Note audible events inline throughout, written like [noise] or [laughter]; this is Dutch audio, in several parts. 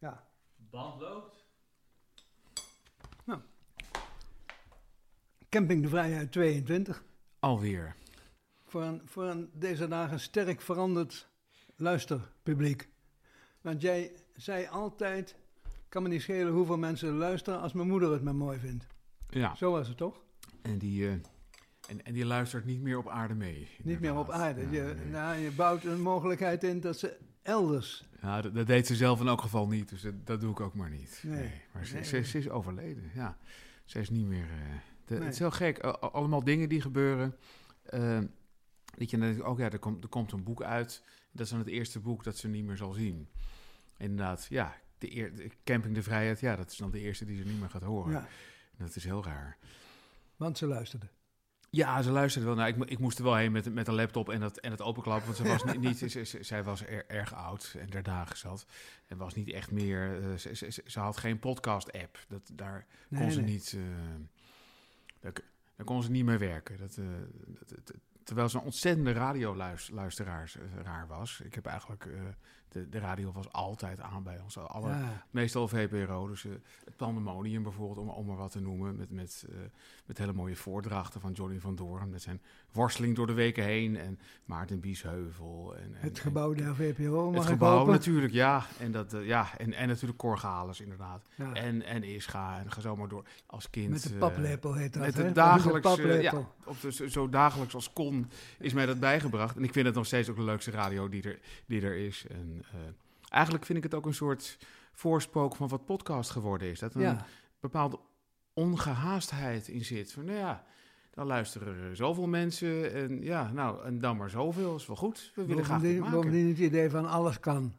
Ja. Band loopt. Camping de Vrijheid 22. Alweer. Voor een, voor een deze dagen sterk veranderd luisterpubliek. Want jij zei altijd, kan me niet schelen hoeveel mensen luisteren als mijn moeder het maar mooi vindt. Ja. Zo was het toch? En die, eh, en, en die luistert niet meer op aarde mee. Niet meer op aarde. Ja, Je, nee. nou, je bouwt een mogelijkheid in dat ze elders... Ja, dat, dat deed ze zelf in elk geval niet, dus dat, dat doe ik ook maar niet. Nee. Maar ze, Nee. Ze, ze is overleden, ja. Ze is niet meer... eh, de- Nee. Het is heel gek, allemaal dingen die gebeuren. Eh, dat je dan denkt, oh ja, er komt, er komt een boek uit. Dat is dan het eerste boek dat ze niet meer zal zien. Inderdaad, ja, de, eer, de Camping de Vrijheid, ja, dat is dan de eerste die ze niet meer gaat horen. Ja, Dat is heel raar. want ze luisterde. Ja, ze luisterde wel. Nou, ik, ik moest er wel heen met, met een laptop en, dat, en het openklappen. Want ze was niet, niet ze, ze- zij was er, erg oud en der dagen zat. En was niet echt meer. eh, ze, ze, had geen podcast-app. Dat, daar Nee, kon ze nee. niet. eh, daar, daar kon ze niet mee werken. Dat, eh, dat, dat- terwijl ze een ontzettende radioluisteraar raar was. Ik heb eigenlijk. De, de radio was altijd aan bij ons. Alle, Ja, Meestal VPRO, dus eh, het Pandemonium bijvoorbeeld, om, om maar wat te noemen. Met, met, eh, met hele mooie voordrachten van Johnny van Doorn. Met zijn worsteling door de weken heen. En Maarten Biesheuvel. En, en, het gebouw der VPRO Het gebouw natuurlijk, ja. En, dat, eh, ja, en, en natuurlijk Corgalis inderdaad. Ja, En, en Ischa. En ga zo maar door. Als kind. met de paplepel heet dat, met de dagelijks, paplepel. Op de, zo dagelijks als kon is mij dat bijgebracht. En ik vind het nog steeds ook de leukste radio die er, die er is. En eh, eigenlijk vind ik het ook een soort voorspook van wat podcast geworden is. Dat er een Ja, bepaalde ongehaastheid in zit. Van nou ja, dan luisteren er zoveel mensen. En ja, nou, en dan maar zoveel. Is wel goed. We willen graag bovendien, maken. bovendien het idee van alles kan.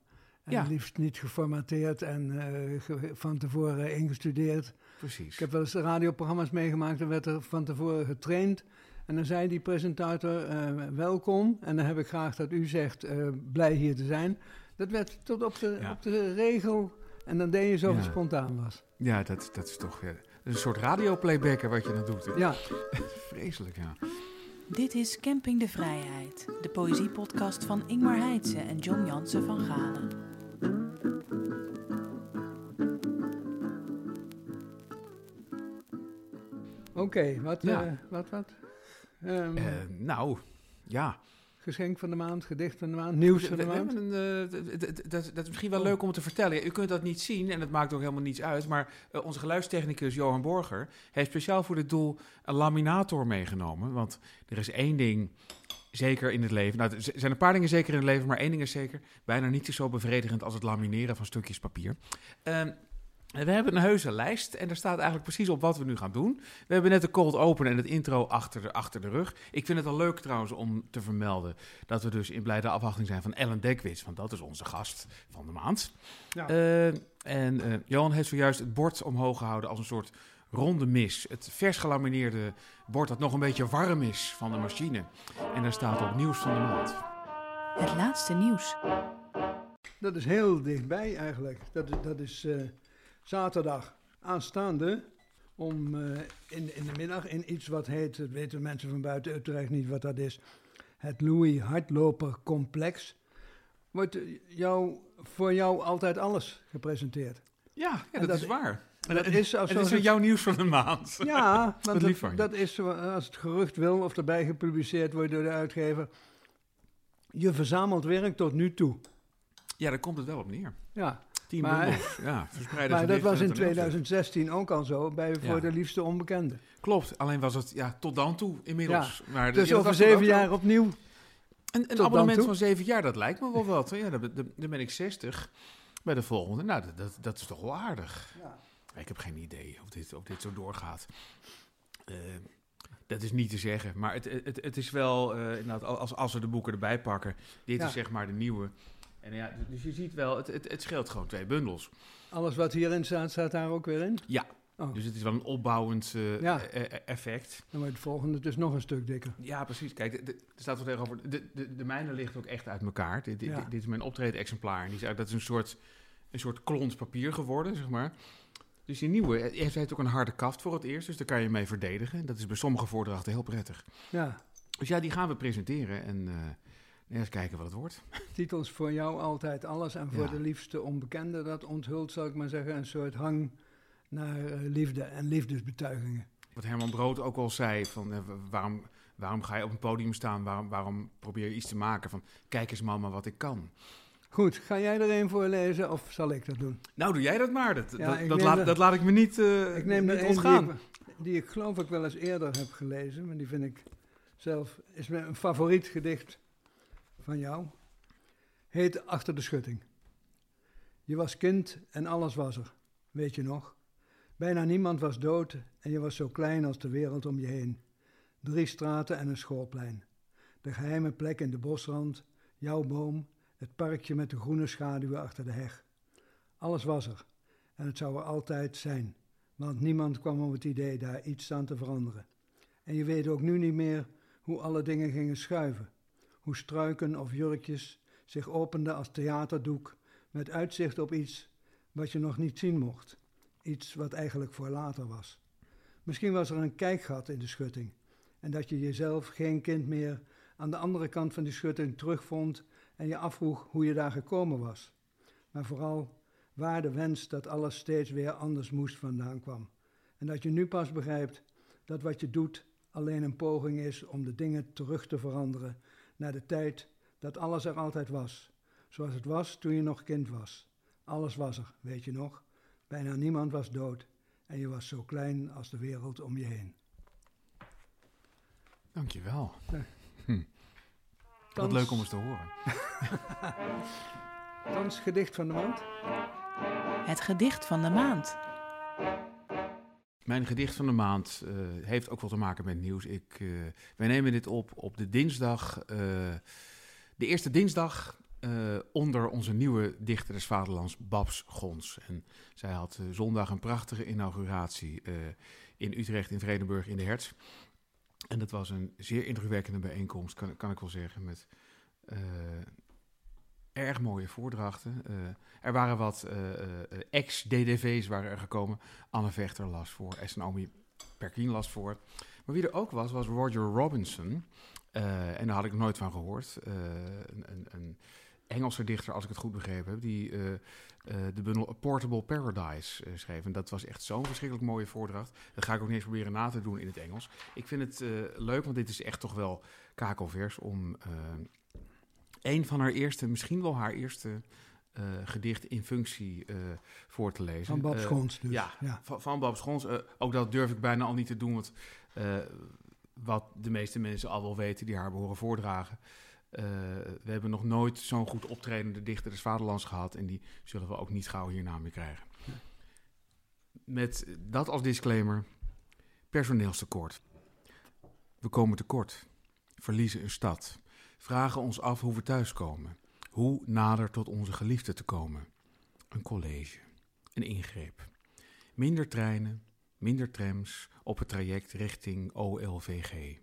En Ja. liefst niet geformateerd en eh, ge- van tevoren ingestudeerd. Precies. Ik heb wel eens radioprogramma's meegemaakt, dan werd er van tevoren getraind. En dan zei die presentator, eh, welkom. En dan heb ik graag dat u zegt, blij hier te zijn. Dat werd tot op de, Ja. op de regel. En dan deed je zo het Ja. spontaan was. Ja, dat, dat is toch ja, dat is een soort radioplaybacken wat je dan doet. hè? Ja, [laughs] Vreselijk, ja. Dit is Camping de Vrijheid, de poëziepodcast van Ingmar Heitse en John Jansen van Galen. oké. Wat, Ja. eh, wat, wat? Ehm, Eh, nou, ja. Geschenk van de maand, gedicht van de maand, nieuws van de maand. eh, dat, dat is misschien wel Oh. leuk om te vertellen. U kunt dat niet zien en het maakt ook helemaal niets uit. Maar eh, onze geluidstechnicus Johan Borger heeft speciaal voor dit doel een laminator meegenomen. Want er is één ding zeker in het leven. Nou, er zijn een paar dingen zeker in het leven, maar één ding is zeker. Bijna niet zo bevredigend als het lamineren van stukjes papier. Ehm, we hebben een heuse lijst en daar staat eigenlijk precies op wat we nu gaan doen. We hebben net de cold open en het intro achter de, achter de rug. Ik vind het al leuk trouwens om te vermelden dat we dus in blijde afwachting zijn van Ellen Dekwits. Want dat is onze gast van de maand. Ja. Eh, en eh, Johan heeft zojuist het bord omhoog gehouden als een soort ronde mis. Het vers gelamineerde bord dat nog een beetje warm is van de machine. En daar staat op nieuws van de maand. Het laatste nieuws. Dat is heel dichtbij eigenlijk. Dat, is- dat is eh, zaterdag aanstaande om eh, in, in de middag in iets wat heet, dat weten mensen van buiten Utrecht niet wat dat is, het Louis Hardloper Complex. Wordt eh, jou, voor jou altijd alles gepresenteerd. Ja, ja dat, dat- is waar. En dat is als dat is weer jouw nieuws van de maand. [laughs] Ja, want dat, dat is zo- als het gerucht wil of erbij gepubliceerd wordt door de uitgever. Je verzamelt werk tot nu toe. Ja, daar komt het wel op neer. Ja, Maar- bundels. Ja, verspreide [laughs] maar dat was in het toneelstuk. 2016 ook al zo, bij Voor Ja. de Liefste Onbekende. Klopt, alleen was het ja, tot dan toe inmiddels. Maar Dus ja, dat over zeven jaar opnieuw. Een, een abonnement van zeven jaar, dat lijkt me wel wat. Ja, dan, ben- dan ben ik 60 bij de volgende. Nou, dat, dat, dat is toch wel aardig. Ik heb geen idee of dit, of dit zo doorgaat. Eh, dat is niet te zeggen. Maar het, het, het is wel, inderdaad, als, als we de boeken erbij pakken, dit Ja. is zeg maar de nieuwe. En ja, dus je ziet wel, het, het, het scheelt gewoon twee bundels. Alles wat hierin staat, staat daar ook weer in. Ja. Oh, Dus het is wel een opbouwend eh, Ja. e- e- effect. dan wordt het volgende dus nog een stuk dikker. Ja, precies. Kijk, er staat wel tegenover. De, de, de mijne ligt ook echt uit elkaar. Dit, dit, Ja. dit is mijn optreden-exemplaar. En die is dat is een soort, een soort klont papier geworden, zeg maar. Dus die nieuwe eh, heeft, heeft ook een harde kaft voor het eerst. Dus daar kan je mee verdedigen. Dat is bij sommige voordrachten heel prettig. Ja, Dus ja, die gaan we presenteren. En eh, eens kijken wat het wordt. [laughs] Titels voor jou altijd alles en voor Ja. de liefste onbekende, dat onthult, zal ik maar zeggen, een soort hang naar eh, liefde en liefdesbetuigingen. Wat Herman Brood ook al zei, van, eh, waarom, waarom ga je op een podium staan? Waarom, waarom probeer je iets te maken? Van, kijk eens mama wat ik kan. Goed, ga jij er een voorlezen of zal ik dat doen? Nou, doe jij dat maar. Dat, Ja, dat, dat, laat, de- dat laat ik me niet, eh Ik neem niet ontgaan. die, ik- die ik geloof ik wel eens eerder heb gelezen, maar die vind ik zelf, is mijn- een favoriet gedicht van jou. Heet Achter de Schutting. Je was kind en alles was er, weet je nog? Bijna niemand was dood en je was zo klein als de wereld om je heen. Drie straten en een schoolplein. De geheime plek in de bosrand, jouw boom, het parkje met de groene schaduwen achter de heg. Alles was er en het zou er altijd zijn want niemand kwam op het idee daar iets aan te veranderen. En je weet ook nu niet meer hoe alle dingen gingen schuiven. Hoe struiken of jurkjes zich openden als theaterdoek met uitzicht op iets wat je nog niet zien mocht. Iets wat eigenlijk voor later was. Misschien was er een kijkgat in de schutting en dat je jezelf geen kind meer aan de andere kant van die schutting terugvond en je afvroeg hoe je daar gekomen was. Maar vooral waar de wens dat alles steeds weer anders moest vandaan kwam. En dat je nu pas begrijpt dat wat je doet alleen een poging is om de dingen terug te veranderen naar de tijd dat alles er altijd was. Zoals het was toen je nog kind was. Alles was er, weet je nog. Bijna niemand was dood en je was zo klein als de wereld om je heen. Dankjewel. Wat Thans- leuk om eens te horen. [laughs] Thans gedicht van de maand. Het gedicht van de maand. Mijn gedicht van de maand eh, heeft ook wel te maken met nieuws. Ik, eh, wij nemen dit op op de dinsdag, eh, de eerste dinsdag onder onze nieuwe dichter des Vaderlands, Babs Gons. En zij had zondag een prachtige inauguratie in Utrecht, in Vredenburg, in de Hertz. En dat was een zeer indrukwekkende bijeenkomst, kan, kan ik wel zeggen, met erg mooie voordrachten. Eh, er waren wat eh, eh, ex-DDV's waren er gekomen. Anne Vechter las voor, en Naomi Perkien las voor. Maar wie er ook was, was Roger Robinson. En daar had ik nooit van gehoord. Eh, een, een, een Engelse dichter, als ik het goed begrepen heb, die de bundel A Portable Paradise schreef. En dat was echt zo'n verschrikkelijk mooie voordracht. Dat ga ik ook niet eens proberen na te doen in het Engels. Ik vind het leuk, want dit is echt toch wel kakelvers om een van haar eerste, misschien wel haar eerste eh, gedicht in functie eh, voor te lezen. Van Bob Eh, Schoons dus. ja, ja. van, van Schons. Eh, ook dat durf ik bijna al niet te doen, want wat de meeste mensen al wel weten die haar behoren voordragen. we hebben nog nooit zo'n goed optredende dichter des Vaderlands gehad en die zullen we ook niet gauw hierna meer krijgen. Met dat als disclaimer, personeelstekort. We komen tekort, verliezen een stad, vragen ons af hoe we thuiskomen, hoe nader tot onze geliefde te komen. Een college, een ingreep. Minder treinen, minder trams op het traject richting OLVG.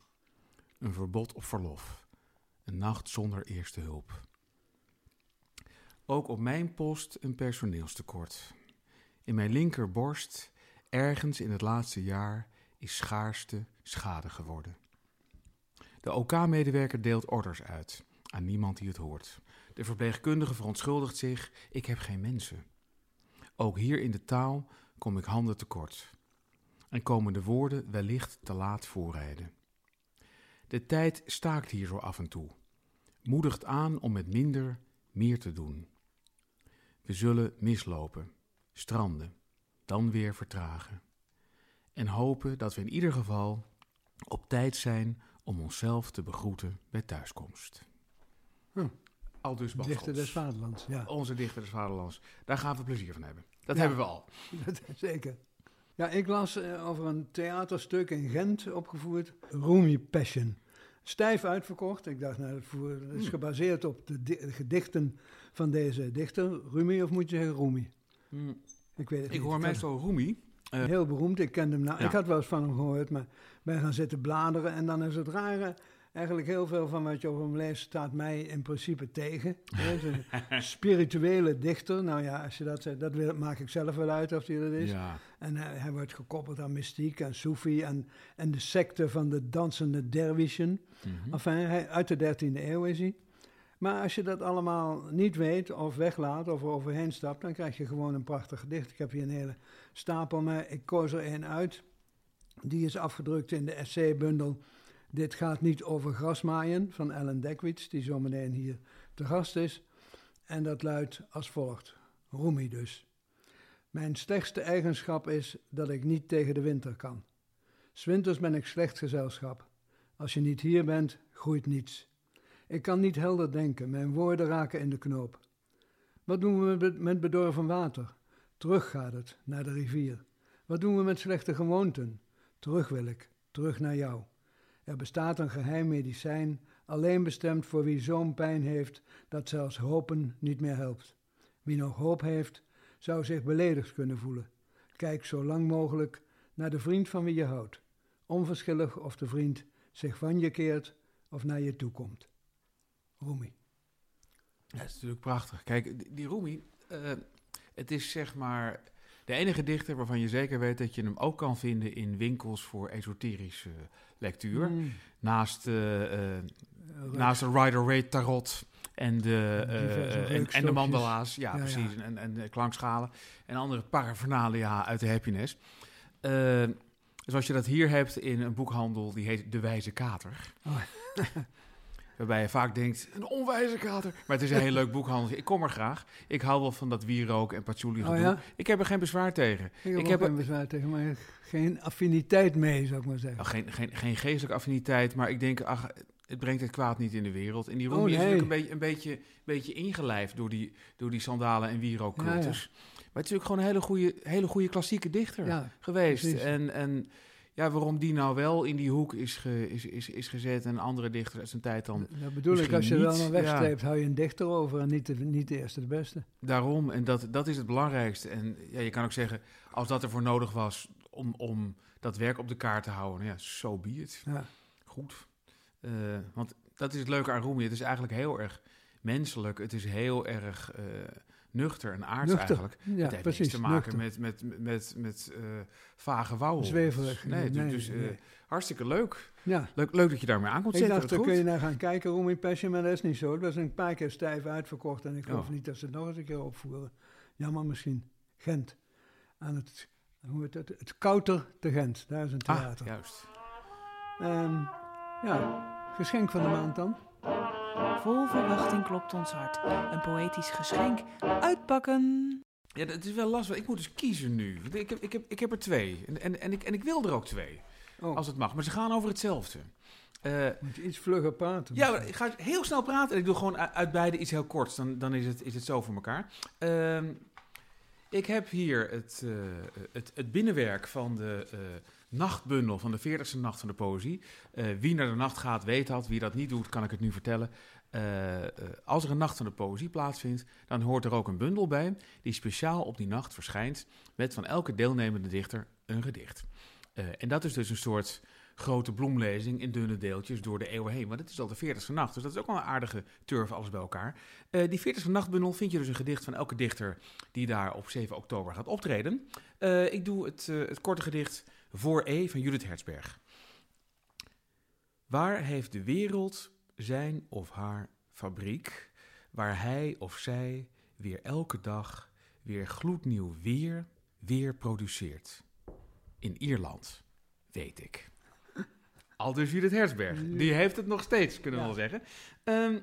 Een verbod op verlof. Een nacht zonder eerste hulp. Ook op mijn post een personeelstekort. In mijn linkerborst, ergens in het laatste jaar, is schaarste schade geworden. De OK-medewerker deelt orders uit, aan niemand die het hoort. De verpleegkundige verontschuldigt zich, ik heb geen mensen. Ook hier in de taal kom ik handen tekort. En komen de woorden wellicht te laat voorrijden. De tijd staakt hier zo af en toe. Moedigt aan om met minder meer te doen. We zullen mislopen, stranden, dan weer vertragen. En hopen dat we in ieder geval op tijd zijn om onszelf te begroeten bij thuiskomst. Hm. Al dus Dichter des Vaderlands, ja. Onze dichter des Vaderlands. Daar gaan we plezier van hebben. Dat Ja. hebben we al. [laughs] Dat, zeker. Ja, ik las eh, over een theaterstuk in Gent opgevoerd, Rumi Passion. Stijf uitverkocht. Ik dacht, nou, dat is Hmm. gebaseerd op de, di- de gedichten van deze dichter. Rumi, of moet je zeggen Rumi? Ik weet het Ik niet. hoor ken- meestal Rumi. Eh, Heel beroemd, ik kende hem nou. Ja. Ik had wel eens van hem gehoord, maar wij gaan zitten bladeren. En dan is het rare, eigenlijk heel veel van wat je over hem leest, staat mij in principe tegen. Hij is een spirituele dichter. Nou ja, als je dat zegt, dat wil- maak ik zelf wel uit of hij dat is. ja. En hij, hij wordt gekoppeld aan mystiek en Soefi en, en de secte van de dansende derwischen. Mhm. Enfin, hij, uit de 13e eeuw is hij. Maar als je dat allemaal niet weet of weglaat of er overheen stapt, dan krijg je gewoon een prachtig gedicht. Ik heb hier een hele stapel, maar ik koos er één uit. Die is afgedrukt in de essaybundel Dit gaat niet over grasmaaien van Ellen Dekwits, die zometeen hier te gast is. En dat luidt als volgt. Rumi dus. Mijn slechtste eigenschap is dat ik niet tegen de winter kan. Swinters ben ik slecht gezelschap. Als je niet hier bent, groeit niets. Ik kan niet helder denken, mijn woorden raken in de knoop. Wat doen we met bedorven water? Terug gaat het, naar de rivier. Wat doen we met slechte gewoonten? Terug wil ik, terug naar jou. Er bestaat een geheim medicijn, alleen bestemd voor wie zo'n pijn heeft dat zelfs hopen niet meer helpt. Wie nog hoop heeft, zou zich beledigd kunnen voelen. Kijk zo lang mogelijk naar de vriend van wie je houdt, onverschillig of de vriend zich van je keert of naar je toe komt. Rumi. Dat is natuurlijk prachtig. Kijk, die Rumi, uh, het is zeg maar de enige dichter waarvan je zeker weet dat je hem ook kan vinden in winkels voor esoterische lectuur. Mm. Naast, uh, uh, naast de Rider-Waite tarot en de, uh, en, en, de mandala's, ja, ja precies, ja. En, en de klankschalen en andere paraphernalia uit de happiness. zoals je dat hier hebt in een boekhandel die heet De Wijze Kater. Oh. [laughs] Waarbij je vaak denkt, een onwijze kater. Maar het is een heel leuk boekhandel. Ik kom er graag. Ik hou wel van dat wierook en patchouli oh, ja? Ik heb er geen bezwaar tegen. Ik heb, ik heb geen bezwaar tegen, maar geen affiniteit mee, zou ik maar zeggen. Nou, geen, geen, geen geestelijke affiniteit, maar ik denk, ach, het brengt het kwaad niet in de wereld. En die Rumi oh, nee. is natuurlijk een beetje, een beetje, beetje ingelijfd door die, door die sandalen en wierookcultus. Ja, ja. Maar het is natuurlijk gewoon een hele goede, hele goede klassieke dichter geweest. En, en ja, waarom die nou wel in die hoek is, ge, is, is, is gezet en andere dichters uit zijn tijd dan. Dat bedoel ik, als je niet, wel een wegstreept, hou je een dichter over en niet de, niet de eerste de beste. Daarom, en dat, dat is het belangrijkste. En ja, je kan ook zeggen, als dat ervoor nodig was om, om dat werk op de kaart te houden, ja, zo so be it. Ja. Goed. Uh, want dat is het leuke aan Rumi. Het is eigenlijk heel erg menselijk. Het is heel erg. Uh, nuchter en aards eigenlijk. Ja, het heeft precies, niks te maken met, met, met, met, met uh, vage wouwen. Zweverig. Nee, nee, dus, uh, hartstikke leuk. Ja. leuk. Leuk dat je daarmee aan komt ik dacht, daar kun je naar gaan kijken, Room in Passion, maar dat is niet zo. Het was een paar keer stijf uitverkocht en ik geloof oh. niet dat ze het nog eens een keer opvoeren. Jammer misschien. Gent. Aan het, hoe heet het, het Kouter te Gent. Daar is een ah, theater. Ah, juist. Um, ja, geschenk van de maand dan. Vol verwachting klopt ons hart. Een poëtisch geschenk. Uitpakken! Ja, het is wel lastig. Ik moet dus kiezen nu. Ik heb, ik heb, ik heb er twee. En, en, en, ik, en ik wil er ook twee. Oh. Als het mag. Maar ze gaan over hetzelfde. Uh, moet je iets vlugger praten? Ja, ik ga heel snel praten. En ik doe gewoon uit beide iets heel korts. Dan, dan is, het, is het zo voor elkaar. Uh, ik heb hier het, uh, het, het binnenwerk van de uh, nachtbundel van de 40ste nacht van de poëzie. Uh, wie naar de nacht gaat, weet dat. Wie dat niet doet, kan ik het nu vertellen. Als er een nacht van de poëzie plaatsvindt, dan hoort er ook een bundel bij die speciaal op die nacht verschijnt met van elke deelnemende dichter een gedicht. en dat is dus een soort grote bloemlezing in dunne deeltjes door de eeuwen heen. Want het is al de 40ste nacht, dus dat is ook wel een aardige turf alles bij elkaar. die 40ste nachtbundel vind je dus een gedicht van elke dichter die daar op 7 oktober gaat optreden. ik doe het, het korte gedicht voor E van Judith Hertzberg. Waar heeft de wereld zijn of haar fabriek, waar hij of zij weer elke dag weer gloednieuw weer, weer produceert? In Ierland, weet ik. Al dus Judith Hertzberg. Die heeft het nog steeds, kunnen we wel zeggen. Um,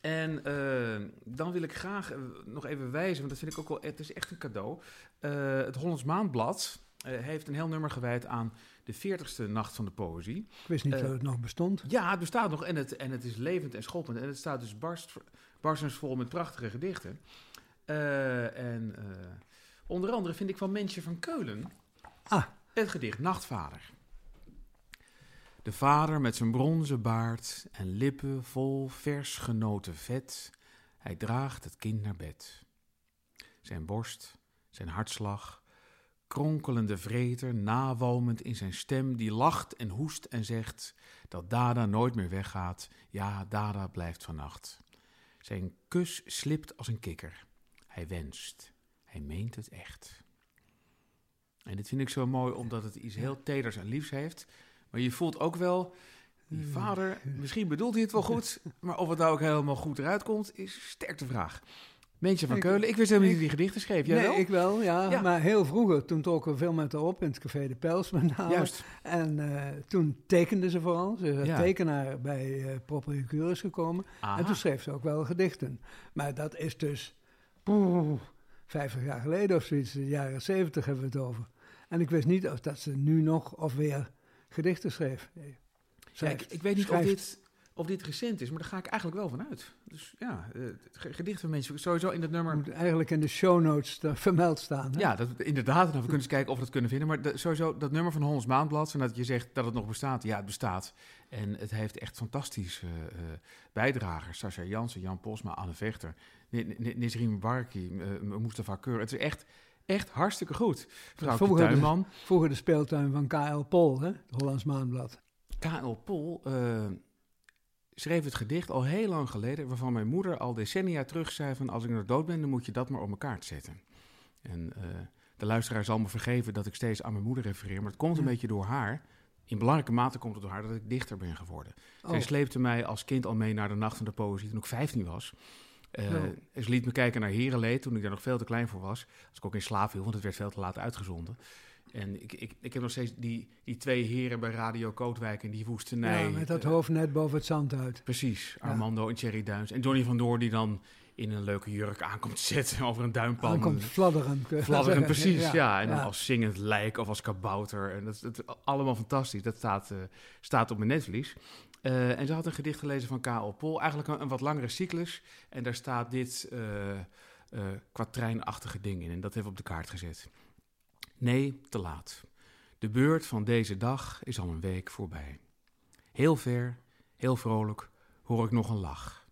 en uh, dan wil ik graag uh, nog even wijzen, want dat vind ik ook wel, het is echt een cadeau. Uh, het Hollands Maandblad heeft een heel nummer gewijd aan de 40ste Nacht van de Poëzie. Ik wist niet dat het nog bestond. Ja, het bestaat nog en het, en het is levend en schoppend. En het staat dus barst, barstensvol met prachtige gedichten. En onder andere vind ik van Mensje van Keulen ah. het gedicht Nachtvader. De vader met zijn bronzen baard en lippen vol vers genoten vet. Hij draagt het kind naar bed. Zijn borst, zijn hartslag kronkelende vreter, nawalmend in zijn stem, die lacht en hoest en zegt dat Dada nooit meer weggaat. Ja, Dada blijft vannacht. Zijn kus slipt als een kikker. Hij wenst. Hij meent het echt. En dit vind ik zo mooi omdat het iets heel teders en liefs heeft. Maar je voelt ook wel Die vader, misschien bedoelt hij het wel goed, [laughs] maar of het nou ook helemaal goed eruit komt, is sterk de vraag. Mensje van Ik- Keulen, ik wist helemaal niet dat hij gedichten schreef. Jij nee, wel? ik wel, ja, Ja. Maar heel vroeger, toen trokken we veel met haar op in het Café de Pels met name. Juist. En eh, toen tekende ze vooral. Ze is Ja. tekenaar bij eh Proper Curis gekomen. Aha. En toen schreef ze ook wel gedichten. Maar dat is dus poeh, 50 jaar geleden of zoiets. De jaren 70 hebben we het over. En ik wist niet of dat ze nu nog of weer gedichten schreef. Nee, Ja, ik, ik weet niet of dit, of dit recent is, maar daar ga ik eigenlijk wel van uit. Dus ja, eh, gedicht van mensen, sowieso in het nummer. moet eigenlijk in de show notes daar vermeld staan. Hè? Ja, dat, inderdaad. Nou, we kunnen eens kijken of we dat kunnen vinden. Maar de- sowieso, dat nummer van Hollands Maandblad, en dat je zegt dat het nog bestaat. Ja, het bestaat. En het heeft echt fantastische eh, bijdragers. Sascha Jansen, Jan Posma, Anne Vechter, Ni- Ni- Nisrien Barki, eh, Mustafa Keur. Het is echt, echt hartstikke goed. Dus- Tuinman. Vroeger de speeltuin van KL Pol, hè? het Hollands Maandblad. K.L. Pol eh, schreef het gedicht al heel lang geleden, waarvan mijn moeder al decennia terug zei van als ik nog dood ben, dan moet je dat maar op elkaar zetten. En eh, de luisteraar zal me vergeven dat ik steeds aan mijn moeder refereer, maar het komt een Ja. beetje door haar. In belangrijke mate komt het door haar dat ik dichter ben geworden. Zij Oh, sleepte mij als kind al mee naar de Nacht van de Poëzie toen ik 15 was. Oh. Ze liet me kijken naar Herenleed toen ik daar nog veel te klein voor was. Als ik ook in slaap viel, want het werd veel te laat uitgezonden. En ik, ik, ik heb nog steeds die, die twee heren bij Radio Kootwijk en die woestenij. ja, met dat eh, hoofd net boven het zand uit. Precies, Ja. Armando en Thierry Duins. En Johnny van Door die dan in een leuke jurk aankomt zetten [laughs] over een duimpan. Dan komt fladderen. [laughs] Fladderen, precies, ja. En dan als zingend lijk of als kabouter. En dat is dat is allemaal fantastisch. Dat staat, eh, staat op mijn netvlies. Eh, en ze had een gedicht gelezen van K.L. Pol. Eigenlijk een, wat langere cyclus. En daar staat dit kwatreinachtige ding in. En dat heeft op de kaart gezet. Nee, te laat. De beurt van deze dag is al een week voorbij. Heel ver, heel vrolijk, hoor ik nog een lach.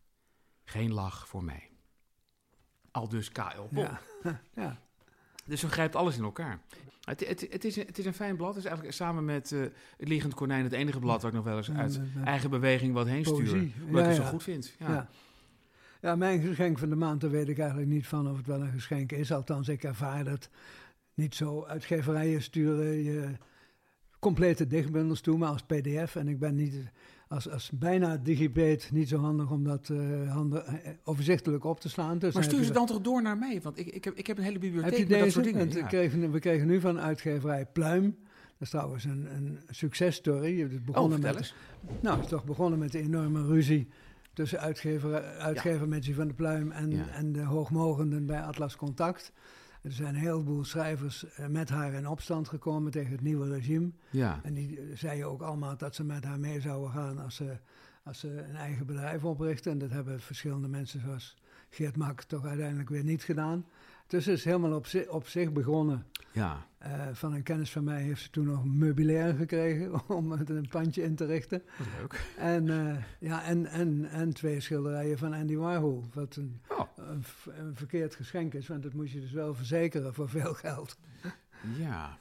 Geen lach voor mij. Al dus K.L. Pol. Ja. [laughs] ja. Dus zo grijpt alles in elkaar. Het, het, het, is, een, het is een fijn blad. Het is eigenlijk samen met eh, Het Liegend Konijn het enige blad waar ik nog wel eens uit eigen beweging wat heen stuur. Omdat Ja, ik het zo goed vind. Ja. Ja. Ja, mijn geschenk van de maand, daar weet ik eigenlijk niet van of het wel een geschenk is. Althans, ik ervaar dat niet zo. Uitgeverijen sturen je complete dichtbundels toe, maar als pdf. En ik ben niet als, als bijna digibeet niet zo handig om dat eh, handen, eh, overzichtelijk op te slaan. Dus Maar stuur heb ze dan toch door naar mij? Want ik, ik, heb, ik heb een hele Heb bibliotheek je met dat soort dingen. Ja. kregen, we kregen nu van uitgeverij Pluim. Dat is trouwens een, een successtory. Het Oh, begonnen vertel met, eens. nou, het is toch begonnen met de enorme ruzie tussen uitgever, uitgever van de Pluim en, Ja. en de hoogmogenden bij Atlas Contact. Er zijn een heleboel schrijvers eh, met haar in opstand gekomen tegen het nieuwe regime. Ja. En die eh, zeiden ook allemaal dat ze met haar mee zouden gaan als ze, als ze een eigen bedrijf oprichten. En dat hebben verschillende mensen zoals Geert Mak toch uiteindelijk weer niet gedaan. Dus is helemaal op, zi- op zich begonnen. ja. Eh, van een kennis van mij heeft ze toen nog meubilair gekregen [laughs] om het een pandje in te richten. Wat leuk. En, eh, ja, en, en, en twee schilderijen van Andy Warhol. Wat een, Oh. een, verkeerd geschenk is, want dat moet je dus wel verzekeren voor veel geld. Ja.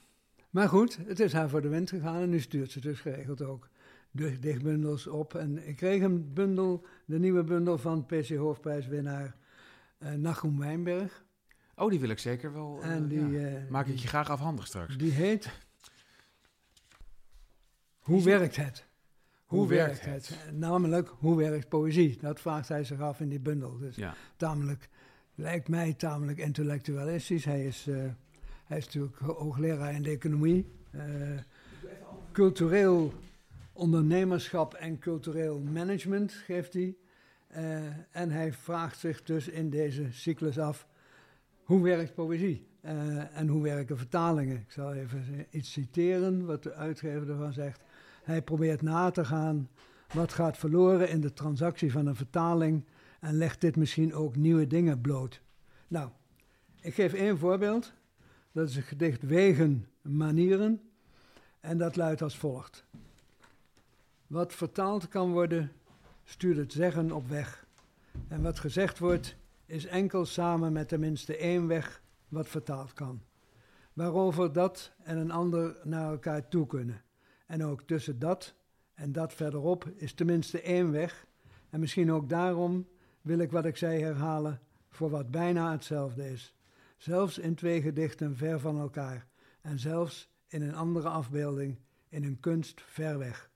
Maar goed, het is haar voor de wind gegaan en nu stuurt ze dus geregeld ook de dichtbundels op. En ik kreeg een bundel, de nieuwe bundel van PC Hoofdprijswinnaar eh Nachum Wijnberg. Oh, die wil ik zeker wel. eh, en die, ja. eh, Maak ik je graag afhandig straks. Die heet Hoe werkt het? Hoe, Hoe werkt het? Eh, Namelijk, hoe werkt poëzie? Dat vraagt hij zich af in die bundel. Dus Ja. tamelijk, lijkt mij tamelijk intellectualistisch. Hij is, eh, hij is natuurlijk ho- hoogleraar in de economie. eh, cultureel ondernemerschap en cultureel management geeft hij. Eh, en hij vraagt zich dus in deze cyclus af, hoe werkt poëzie? Eh, en hoe werken vertalingen? Ik zal even iets citeren wat de uitgever ervan zegt. Hij probeert na te gaan wat gaat verloren in de transactie van een vertaling en legt dit misschien ook nieuwe dingen bloot. Nou, ik geef één voorbeeld. Dat is het gedicht Wegen, Manieren. En dat luidt als volgt. Wat vertaald kan worden, stuurt het zeggen op weg. En wat gezegd wordt, is enkel samen met tenminste één weg wat vertaald kan. Waarover dat en een ander naar elkaar toe kunnen. En ook tussen dat en dat verderop is tenminste één weg. En misschien ook daarom wil ik wat ik zei herhalen voor wat bijna hetzelfde is. Zelfs in twee gedichten ver van elkaar. En zelfs in een andere afbeelding in een kunst ver weg.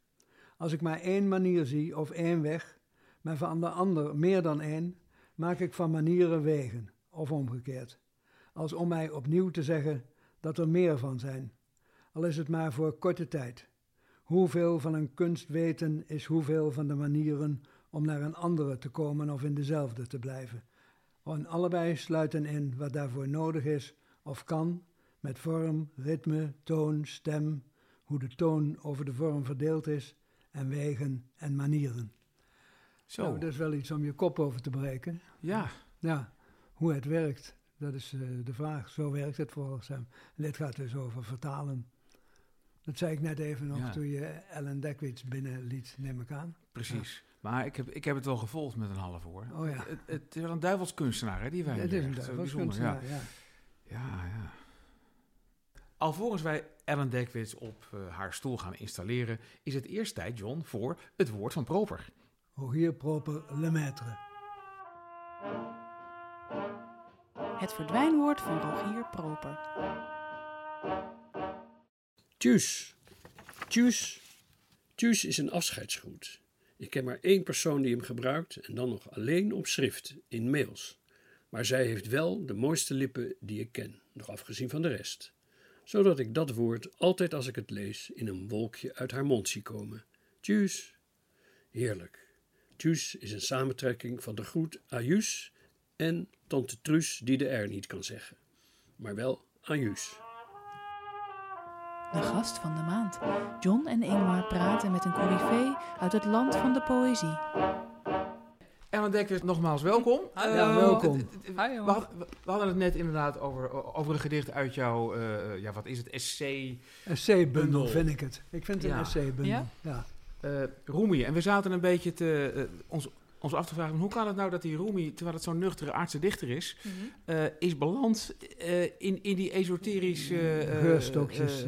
Als ik maar één manier zie of één weg, maar van de ander meer dan één, maak ik van manieren wegen, of omgekeerd. Als om mij opnieuw te zeggen dat er meer van zijn, al is het maar voor korte tijd. Hoeveel van een kunst weten is hoeveel van de manieren om naar een andere te komen of in dezelfde te blijven. En allebei sluiten in wat daarvoor nodig is of kan, met vorm, ritme, toon, stem, hoe de toon over de vorm verdeeld is, en wegen en manieren. Zo. Nou, dat is wel iets om je kop over te breken. Ja. Ja, hoe het werkt, dat is uh, de vraag. Zo werkt het volgens hem. En dit gaat dus over vertalen. Dat zei ik net even nog Ja. toen je Ellen Dekwits binnenliet, neem ik aan. Precies. Maar ik heb, ik heb het wel gevolgd met een half oor. Oh ja, Het, het is wel een duivelskunstenaar, hè, die wij het is een duivelskunstenaar, ja. Ja, ja. Alvorens wij Ellen Dekwits op eh, haar stoel gaan installeren, is het eerst tijd, John, voor het woord van Proper. Rogier Proper Lemaitre. Het verdwijnwoord van Rogier Proper. Tjus. Tjus. Tjus is een afscheidsgroet. Ik ken maar één persoon die hem gebruikt en dan nog alleen op schrift, in mails. Maar zij heeft wel de mooiste lippen die ik ken, nog afgezien van de rest. Zodat ik dat woord altijd als ik het lees in een wolkje uit haar mond zie komen. Tjus. Heerlijk. Tjus is een samentrekking van de groet ajus en tante Truus die de R niet kan zeggen. Maar wel ajus. De gast van de maand. John en Ingmar praten met een coryfee uit het land van de poëzie. Ellen Dekwits, nogmaals welkom. Ja, Eh, welkom. we, hadden, we- hadden het net inderdaad over, over een gedicht uit jouw, eh, ja, wat is het, essay, Essay-bundel Bundel. vind ik het. Ik vind het Ja. een essay-bundel. Ja? Ja? Eh Rumi. En we zaten een beetje te, eh, ons, ons af te vragen, hoe kan het nou dat die Rumi, terwijl het zo'n nuchtere aardse dichter is, Mhm. eh, is beland eh, in, in die esoterische... eh, Geurstokjes.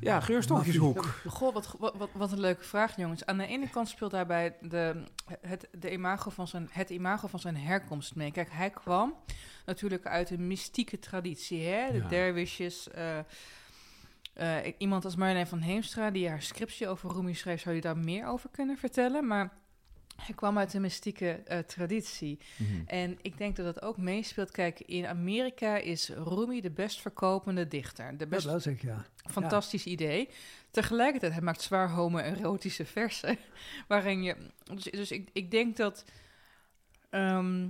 ja, geurstokjeshoek. Goh, wat, wat, wat, wat een leuke vraag, jongens. Aan de ene kant speelt daarbij de, het, de imago van zijn, het imago van zijn herkomst mee. Kijk, hij kwam natuurlijk uit een mystieke traditie. Hè? De Ja. dervishes. Eh, iemand als Marjolein van Heemstra, die haar scriptie over Rumi schreef, zou je daar meer over kunnen vertellen. Maar hij kwam uit een mystieke eh, traditie. Mhm. En ik denk dat dat ook meespeelt. Kijk, in Amerika is Rumi de best verkopende dichter. De Dat best was ik, ja. Fantastisch idee. Tegelijkertijd, hij maakt zwaar homoerotische versen. [laughs] Waarin je. Dus, dus ik, ik denk dat. ehm,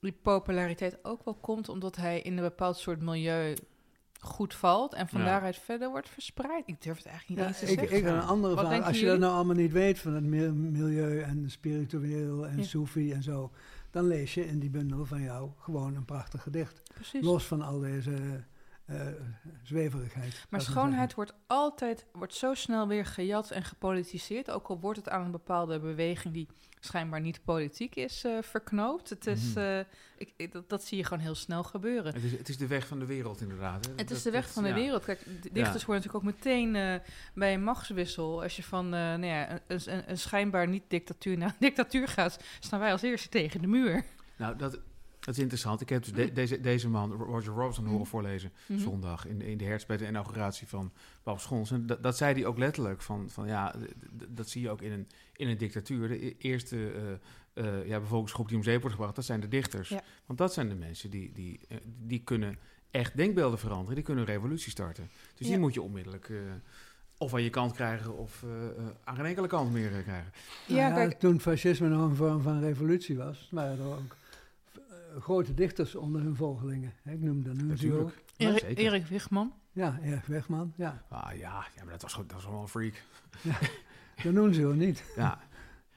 die populariteit ook wel komt omdat hij in een bepaald soort milieu goed valt. En van Ja. daaruit verder wordt verspreid. Ik durf het eigenlijk niet Ja, eens te ik, zeggen. ik heb een andere Wat vraag. denken Als je dat nou allemaal niet weet van het mi- milieu en spiritueel en Ja. soefi en zo, dan lees je in die bundel van jou gewoon een prachtig gedicht. Precies. Los van al deze eh, zweverigheid. Maar schoonheid wordt altijd wordt zo snel weer gejat en gepolitiseerd. Ook al wordt het aan een bepaalde beweging die schijnbaar niet politiek is eh, verknoopt. Het is, Mhm. eh, ik, ik- dat, dat zie je gewoon heel snel gebeuren. Het is, het is de weg van de wereld, inderdaad. hè. Het is Dat- de weg dat- van de ja. wereld. Kijk, dichters worden natuurlijk ook meteen eh, bij een machtswissel. Als je van eh, nou ja, een, een, een schijnbaar niet-dictatuur naar een [laughs] dictatuur gaat, staan wij als eerste tegen de muur. Nou, dat, dat is interessant. Ik heb dus de- deze, deze man, Roger Robson, horen Mhm. voorlezen Mhm. zondag in, in de herfst bij de inauguratie van Paul Schons. En dat, dat zei hij ook letterlijk. Van, van ja, d- d- dat zie je ook in een, in een dictatuur. De e- eerste eh, eh, ja, bevolkingsgroep die om zeep wordt gebracht, dat zijn de dichters. Ja. Want dat zijn de mensen die, die, eh, die kunnen echt denkbeelden veranderen. Die kunnen een revolutie starten. Dus die moet je onmiddellijk eh, of aan je kant krijgen of eh, eh, aan geen enkele kant meer krijgen. Nou Ja, ja, kijk- Toen fascisme nog een vorm van revolutie was, waren er ook grote dichters onder hun volgelingen. hè. Ik noemde Nunzio. Natuurlijk. Ja, Erik. Erik Wigman. Ja, Erg Wegman. Ja, Ah, ja, ja, maar dat was, gewoon- dat was gewoon een freak. de Nunzio niet. [laughs] Ja.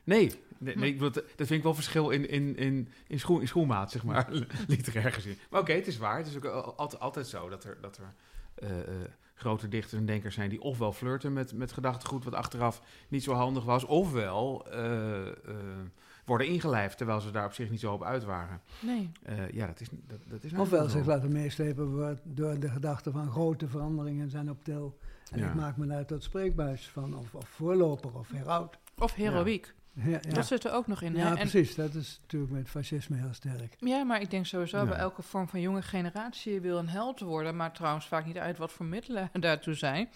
Nee, nee, nee ik bedoel, dat dat vind ik wel verschil in, in, in, in, schoen, in schoenmaat, zeg maar, [laughs] literair gezien. Maar oké, het is waar. Het is ook al- altijd, altijd zo dat er, dat er eh, eh, grote dichters en denkers zijn die ofwel flirten met, met gedachtegoed wat achteraf niet zo handig was, ofwel eh, eh, worden ingelijfd terwijl ze daar op zich niet zo op uit waren. Nee. Eh, ja, dat is, dat, dat is Ofwel zich laten meeslepen door de gedachte van grote veranderingen zijn op tel. En Ja. ik maak me daar tot spreekbuis van, of, of voorloper of heraut. Of heroïek. Ja, ja. Dat zit er ook nog in. hè? ja En- precies. Dat is natuurlijk met fascisme heel sterk. Ja, maar ik denk sowieso Ja. bij elke vorm van jonge generatie wil een held worden, maar trouwens vaak niet uit wat voor middelen [laughs] daartoe zijn.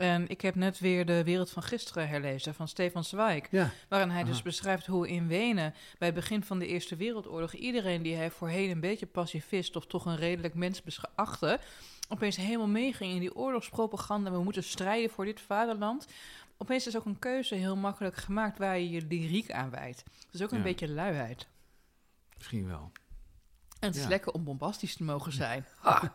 En ik heb net weer de wereld van gisteren herlezen van Stefan Zweig. Ja, Waarin hij dus beschrijft hoe in Wenen bij het begin van de Eerste Wereldoorlog iedereen die hij voorheen een beetje pacifist of toch een redelijk mens besch- achtte, opeens helemaal meeging in die oorlogspropaganda. We moeten strijden voor dit vaderland. Opeens is ook een keuze heel makkelijk gemaakt waar je je lyriek aan wijdt. Dus ook een Ja. beetje luiheid. Misschien wel. En het is lekker om bombastisch te mogen zijn. [laughs] Ja,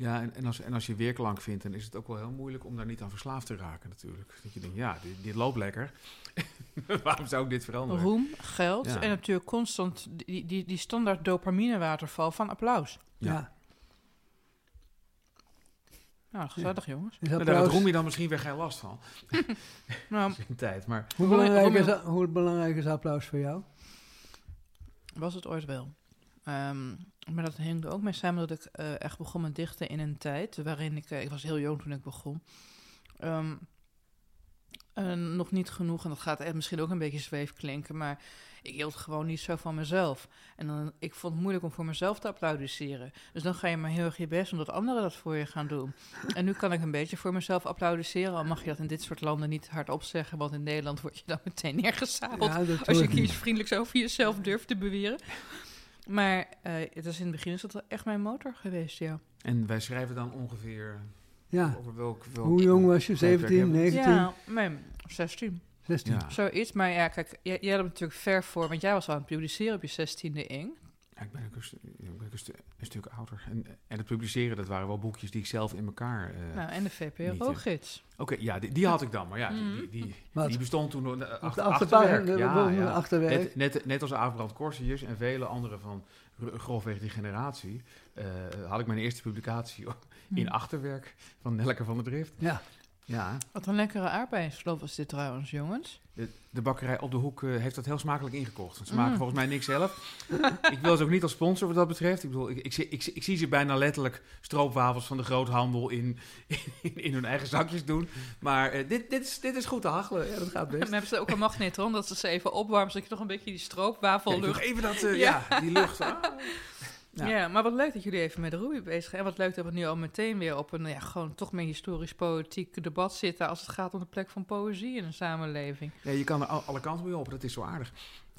en, en, als, en als je weerklank vindt, dan is het ook wel heel moeilijk om daar niet aan verslaafd te raken natuurlijk. Dat je denkt, ja, dit, dit loopt lekker. [laughs] Waarom zou ik dit veranderen? Roem, geld Ja. en natuurlijk constant die, die, die standaard dopaminewaterval van applaus. Ja. ja. Nou, gezellig jongens. Nou, daar Roem je dan misschien weer geen last van. [laughs] Nou, [laughs] in tijd. Maar hoe, belangrijk is, hoe belangrijk is applaus voor jou? Was het ooit wel. Ehm, maar dat hing er ook mee samen dat ik eh, echt begon met dichten in een tijd waarin ik... eh, ik was heel jong toen ik begon. Eh, nog niet genoeg, en dat gaat echt misschien ook een beetje zweef klinken, maar ik hield gewoon niet zo van mezelf. En dan, ik vond het moeilijk om voor mezelf te applaudisseren. Dus dan ga je maar heel erg je best omdat anderen dat voor je gaan doen. En nu kan ik een beetje voor mezelf applaudisseren, al mag je dat in dit soort landen niet hardop zeggen, want in Nederland word je dan meteen. Ja, dat Als je hoor ik kies niet. vriendelijk zo over jezelf durft te beweren. Maar eh, het is in het begin is dat wel echt mijn motor geweest, ja. En wij schrijven dan ongeveer Ja, over welk... welk hoe jong was je? tijdperk 17, hebben we? 19, Ja, nee, 16. 16? Ja. Zoiets, maar ja, kijk, jij, jij hebt natuurlijk ver voor, want jij was al aan het publiceren op je 16e ing. Ja, ik ben ook een, ben ook een, stu- een stuk ouder. En, en het publiceren, dat waren wel boekjes die ik zelf in elkaar... eh, Nou, en de VPRO-gids. Oké, ja, die, die had ik dan. Maar ja, die, Mhm. die, die, [laughs] bestond toen... nog- Op achter, de achterwerk. Ja, ja. achterwerk. Net, net, net als Abraham Corsius en vele anderen van grofweg die generatie... eh, had ik mijn eerste publicatie [laughs] in Hm. achterwerk van Nelke van der Drift. Ja, Ja, Wat een lekkere aardbeiensloof was dit trouwens, jongens. de, de bakkerij op de hoek eh, heeft dat heel smakelijk ingekocht. Ze smaken Mm. volgens mij niks zelf. [laughs] ik wil ze ook niet als sponsor wat dat betreft. Ik bedoel, ik, ik, zie- ik, zie- ik zie ze bijna letterlijk stroopwafels van de groothandel in, [laughs] in, in hun eigen zakjes doen. Maar eh, dit, dit, is, dit is goed te hachelen. Ja, dat gaat En [laughs] dan best. hebben ze ook een magnetron, dat ze ze even opwarmen, zodat je toch een beetje die stroopwafel Kijk, nog lucht... even dat, eh, Ja. ja. die lucht. Ah. Ja. Ja. maar wat leuk dat jullie even met Ruby bezig zijn. En wat leuk dat we nu al meteen weer op een ja, gewoon toch meer historisch-politiek debat zitten... als het gaat om de plek van poëzie in een samenleving. Ja, je kan er al- alle kanten mee op. Dat is zo aardig.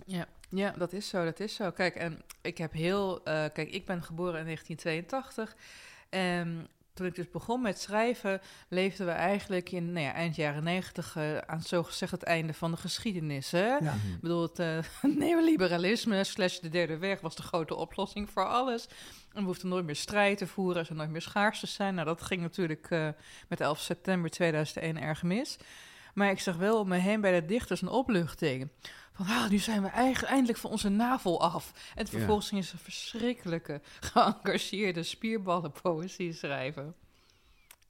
Ja, ja, dat is zo, dat is zo. Kijk, en ik heb heel... eh, kijk, ik ben geboren in 1982. En toen ik dus begon met schrijven... leefden we eigenlijk in nou ja, eind jaren 90... eh, aan zogezegd het einde van de geschiedenis, hè? ja. Ik bedoel, het eh, [laughs] neoliberalisme slash de derde weg was de grote oplossing voor alles. En we hoefden nooit meer strijd te voeren, er zou nooit meer schaars te zijn. Nou, dat ging natuurlijk eh, met 11 september 2001 erg mis. Maar ik zag wel om me heen bij de dichters een opluchting. Van, ah, nu zijn we eigenlijk eindelijk van onze navel af. En Ja. vervolgens gingen ze verschrikkelijke, geëngageerde spierballen poëzie schrijven.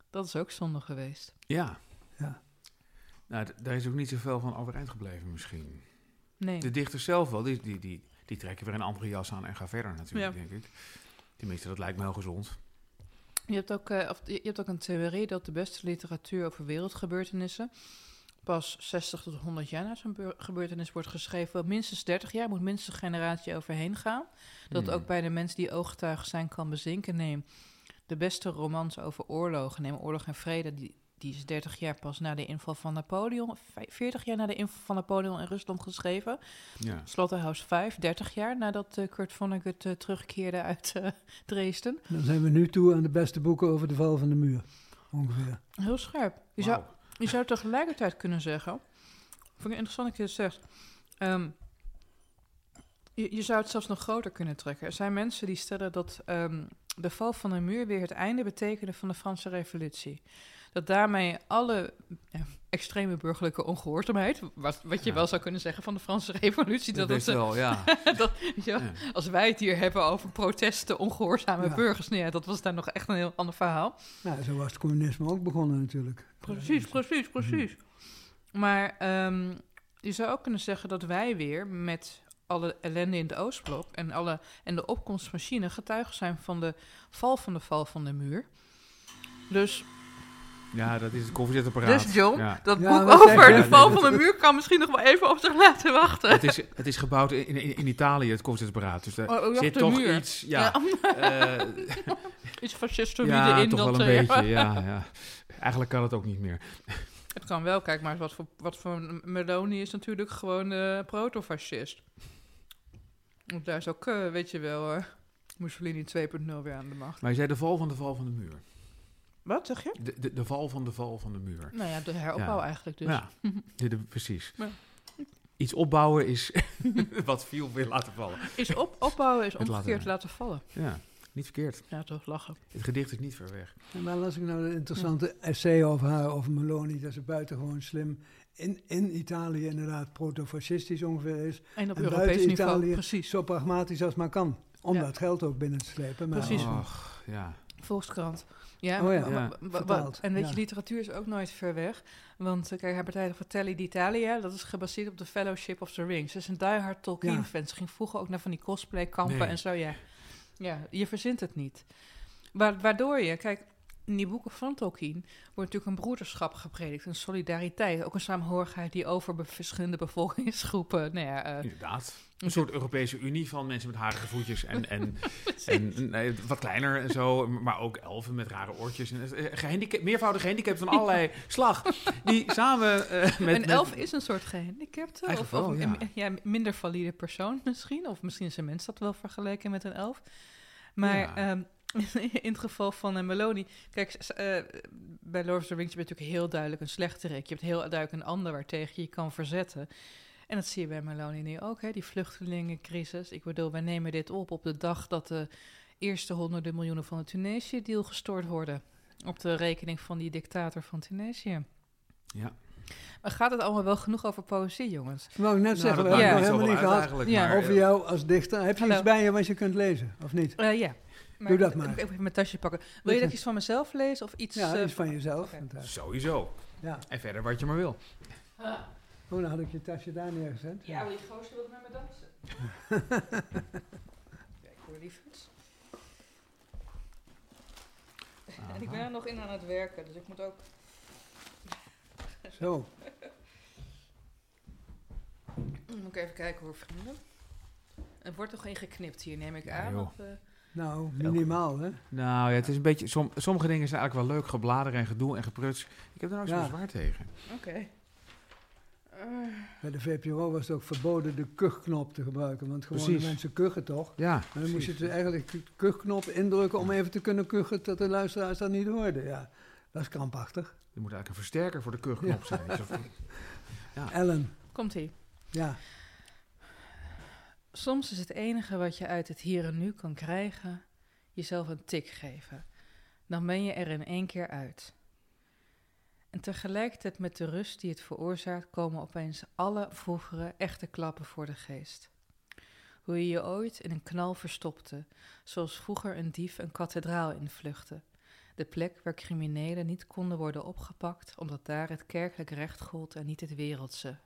Dat is ook zonde geweest. Ja. Ja. Nou, daar is ook niet zoveel van overeind gebleven misschien. Nee. De dichters zelf wel, die, die, die, die trekken weer een andere jas aan en gaan verder natuurlijk, Ja. denk ik. Tenminste, dat lijkt me heel gezond. Je hebt, ook, eh, of, je je hebt ook een theorie dat de beste literatuur over wereldgebeurtenissen pas 60 tot 100 jaar na zo'n beur- gebeurtenis wordt geschreven. Wel minstens 30 jaar moet minstens een generatie overheen gaan. Dat Hmm. ook bij de mensen die ooggetuigen zijn kan bezinken. Neem de beste romans over oorlogen, neem Oorlog en Vrede, die, die is 30 jaar pas na de inval van Napoleon, vij- 40 jaar na de inval van Napoleon in Rusland geschreven. Ja. Slaughterhouse 5, 30 jaar nadat eh, Kurt Vonnegut eh, terugkeerde uit eh, [laughs] Dresden. Dan zijn we nu toe aan de beste boeken over de val van de muur. Ongeveer. Heel scherp. Je zou. Je zou tegelijkertijd kunnen zeggen, vind ik interessant dat je het zegt, ehm, je, je zou het zelfs nog groter kunnen trekken. Er zijn mensen die stellen dat ehm, de val van de muur weer het einde betekende van de Franse revolutie. Dat daarmee alle ja, extreme burgerlijke ongehoorzaamheid, wat, wat je Ja. wel zou kunnen zeggen van de Franse revolutie, Dat dat, eh, wel, ja. [laughs] dat, weet je wel, Ja. als wij het hier hebben over protesten, ongehoorzame Ja. burgers, nee, ja, dat was daar nog echt een heel ander verhaal. Nou, zo was het communisme ook begonnen natuurlijk. Precies, precies, precies. Maar ehm, je zou ook kunnen zeggen dat wij weer met alle ellende in het Oostblok en, alle, en de opkomstmachine getuigen zijn van de val van de val van de muur. Dus, Ja, dat is het koffiezetapparaat. dus John, Ja. dat boek over de val van de muur kan misschien nog wel even op zich laten wachten. Het is, het is gebouwd in, in, in Italië, het koffiezetapparaat. Dus daar Oh, oh, zit toch muur. iets... Ja, Ja, eh, [laughs] iets fascistoïde ja in toch dat... wel een eh, beetje, [laughs] ja. ja. Eigenlijk kan het ook niet meer. [laughs] Het kan wel, kijk maar, wat voor, wat voor Meloni is natuurlijk gewoon uh, protofascist. Want daar is ook, uh, weet je wel, uh, Mussolini 2.0 weer aan de macht. Maar je zei de val van de val van de muur. Wat zeg je? De, de, de val van de val van de muur. Nou ja, de heropbouw Ja. eigenlijk dus. Ja, [laughs] de, de- precies. Ja. Iets opbouwen is [laughs] wat viel weer laten vallen. Is op, opbouwen is laten- omgekeerd laten vallen. Ja, niet verkeerd. Ja, toch lachen. Het gedicht is niet ver weg. En waar las ik nou een interessante essay over haar, over Meloni, dat ze buitengewoon slim in, in Italië inderdaad protofascistisch ongeveer is. En op En Europees buiten niveau, Italië precies. Zo pragmatisch als maar kan. Om Ja. dat geld ook binnen te slepen. Maar Precies. Och, ja. Volkskrant. Ja, Oh ja. Vertaald, en weet ja. je, literatuur is ook nooit ver weg. Want uh, kijk, haar partij Fratelli d'Italia, dat is gebaseerd op de Fellowship of the Rings. Ze is een diehard Tolkien-fan. Ze ging vroeger ook naar van die cosplay-kampen Nee. en zo, ja. Ja, je verzint het niet. Wa- waardoor je, kijk, in die boeken van Tolkien wordt natuurlijk een broederschap gepredikt, een solidariteit, ook een saamhorigheid die over be- verschillende bevolkingsgroepen, nou ja, eh, Inderdaad. Een soort Europese Unie van mensen met harige voetjes en, en, [laughs] en wat kleiner en zo. Maar ook elfen met rare oortjes. En, eh, gehandicap, meervoudige gehandicapt van allerlei slag. Die samen eh, [laughs] met... een met- elf is een soort gehandicapte, of, wel, of ja. een ja, minder valide persoon misschien. Of misschien is een mens dat wel vergeleken met een elf. Maar Ja. ehm, [laughs] in het geval van een Meloni... Kijk, eh, bij Lord of the Rings heb je natuurlijk heel duidelijk een slechterik. Je hebt heel duidelijk een ander waartegen je je kan verzetten. En dat zie je bij Meloni nu ook, hè, die vluchtelingencrisis. Ik bedoel, wij nemen dit op op de dag dat de eerste honderden miljoenen van de Tunesië-deal gestort worden. Op de rekening van die dictator van Tunesië. Ja. Maar gaat het allemaal wel genoeg over poëzie, jongens? wou ik net Nou, zeggen, we hebben zoveel helemaal niet uit gehad eigenlijk, Ja. maar, over eh, jou als dichter. Heb je Hallo. iets bij je wat je kunt lezen, of niet? Eh, ja. Maar Doe dat maar. Ik even mijn tasje pakken. Wil je dat ik iets van mezelf lees of iets... Ja, eh, iets van jezelf. Sowieso. ja. En verder wat je maar wil. Oh, dan had ik je tasje daar neergezet. Ja, die gozer wil met me dansen. [laughs] Kijk, hoor liefjes. En ik ben er nog in aan het werken, dus ik moet ook... Zo. [laughs] Moet ik even kijken hoor, vrienden. Er wordt toch geen geknipt hier, neem ik Ja, aan. of, eh, Nou, minimaal, hè? Nou ja, het is een beetje... som- sommige dingen zijn eigenlijk wel leuk. Gebladeren en gedoe en gepruts. Ik heb er nou zo Ja. zwaar tegen. Oké. Bij de VPRO was het ook verboden de kuchknop te gebruiken. Want Precies. mensen kuchen toch? Ja, Maar dan moest je dus eigenlijk de kuchknop indrukken om even te kunnen kuchen tot de luisteraars dat niet hoorden. Ja, dat is krampachtig. er moet eigenlijk een versterker voor de kuchknop zijn. Of- [laughs] Ellen, Komt-ie. ja. Soms is het enige wat je uit het hier en nu kan krijgen, jezelf een tik geven. Dan ben je er in één keer uit. En tegelijkertijd met de rust die het veroorzaakt, komen opeens alle vroegere echte klappen voor de geest. Hoe je je ooit in een knal verstopte, zoals vroeger een dief een kathedraal invluchtte. De plek waar criminelen niet konden worden opgepakt, omdat daar het kerkelijk recht gold en niet het wereldse.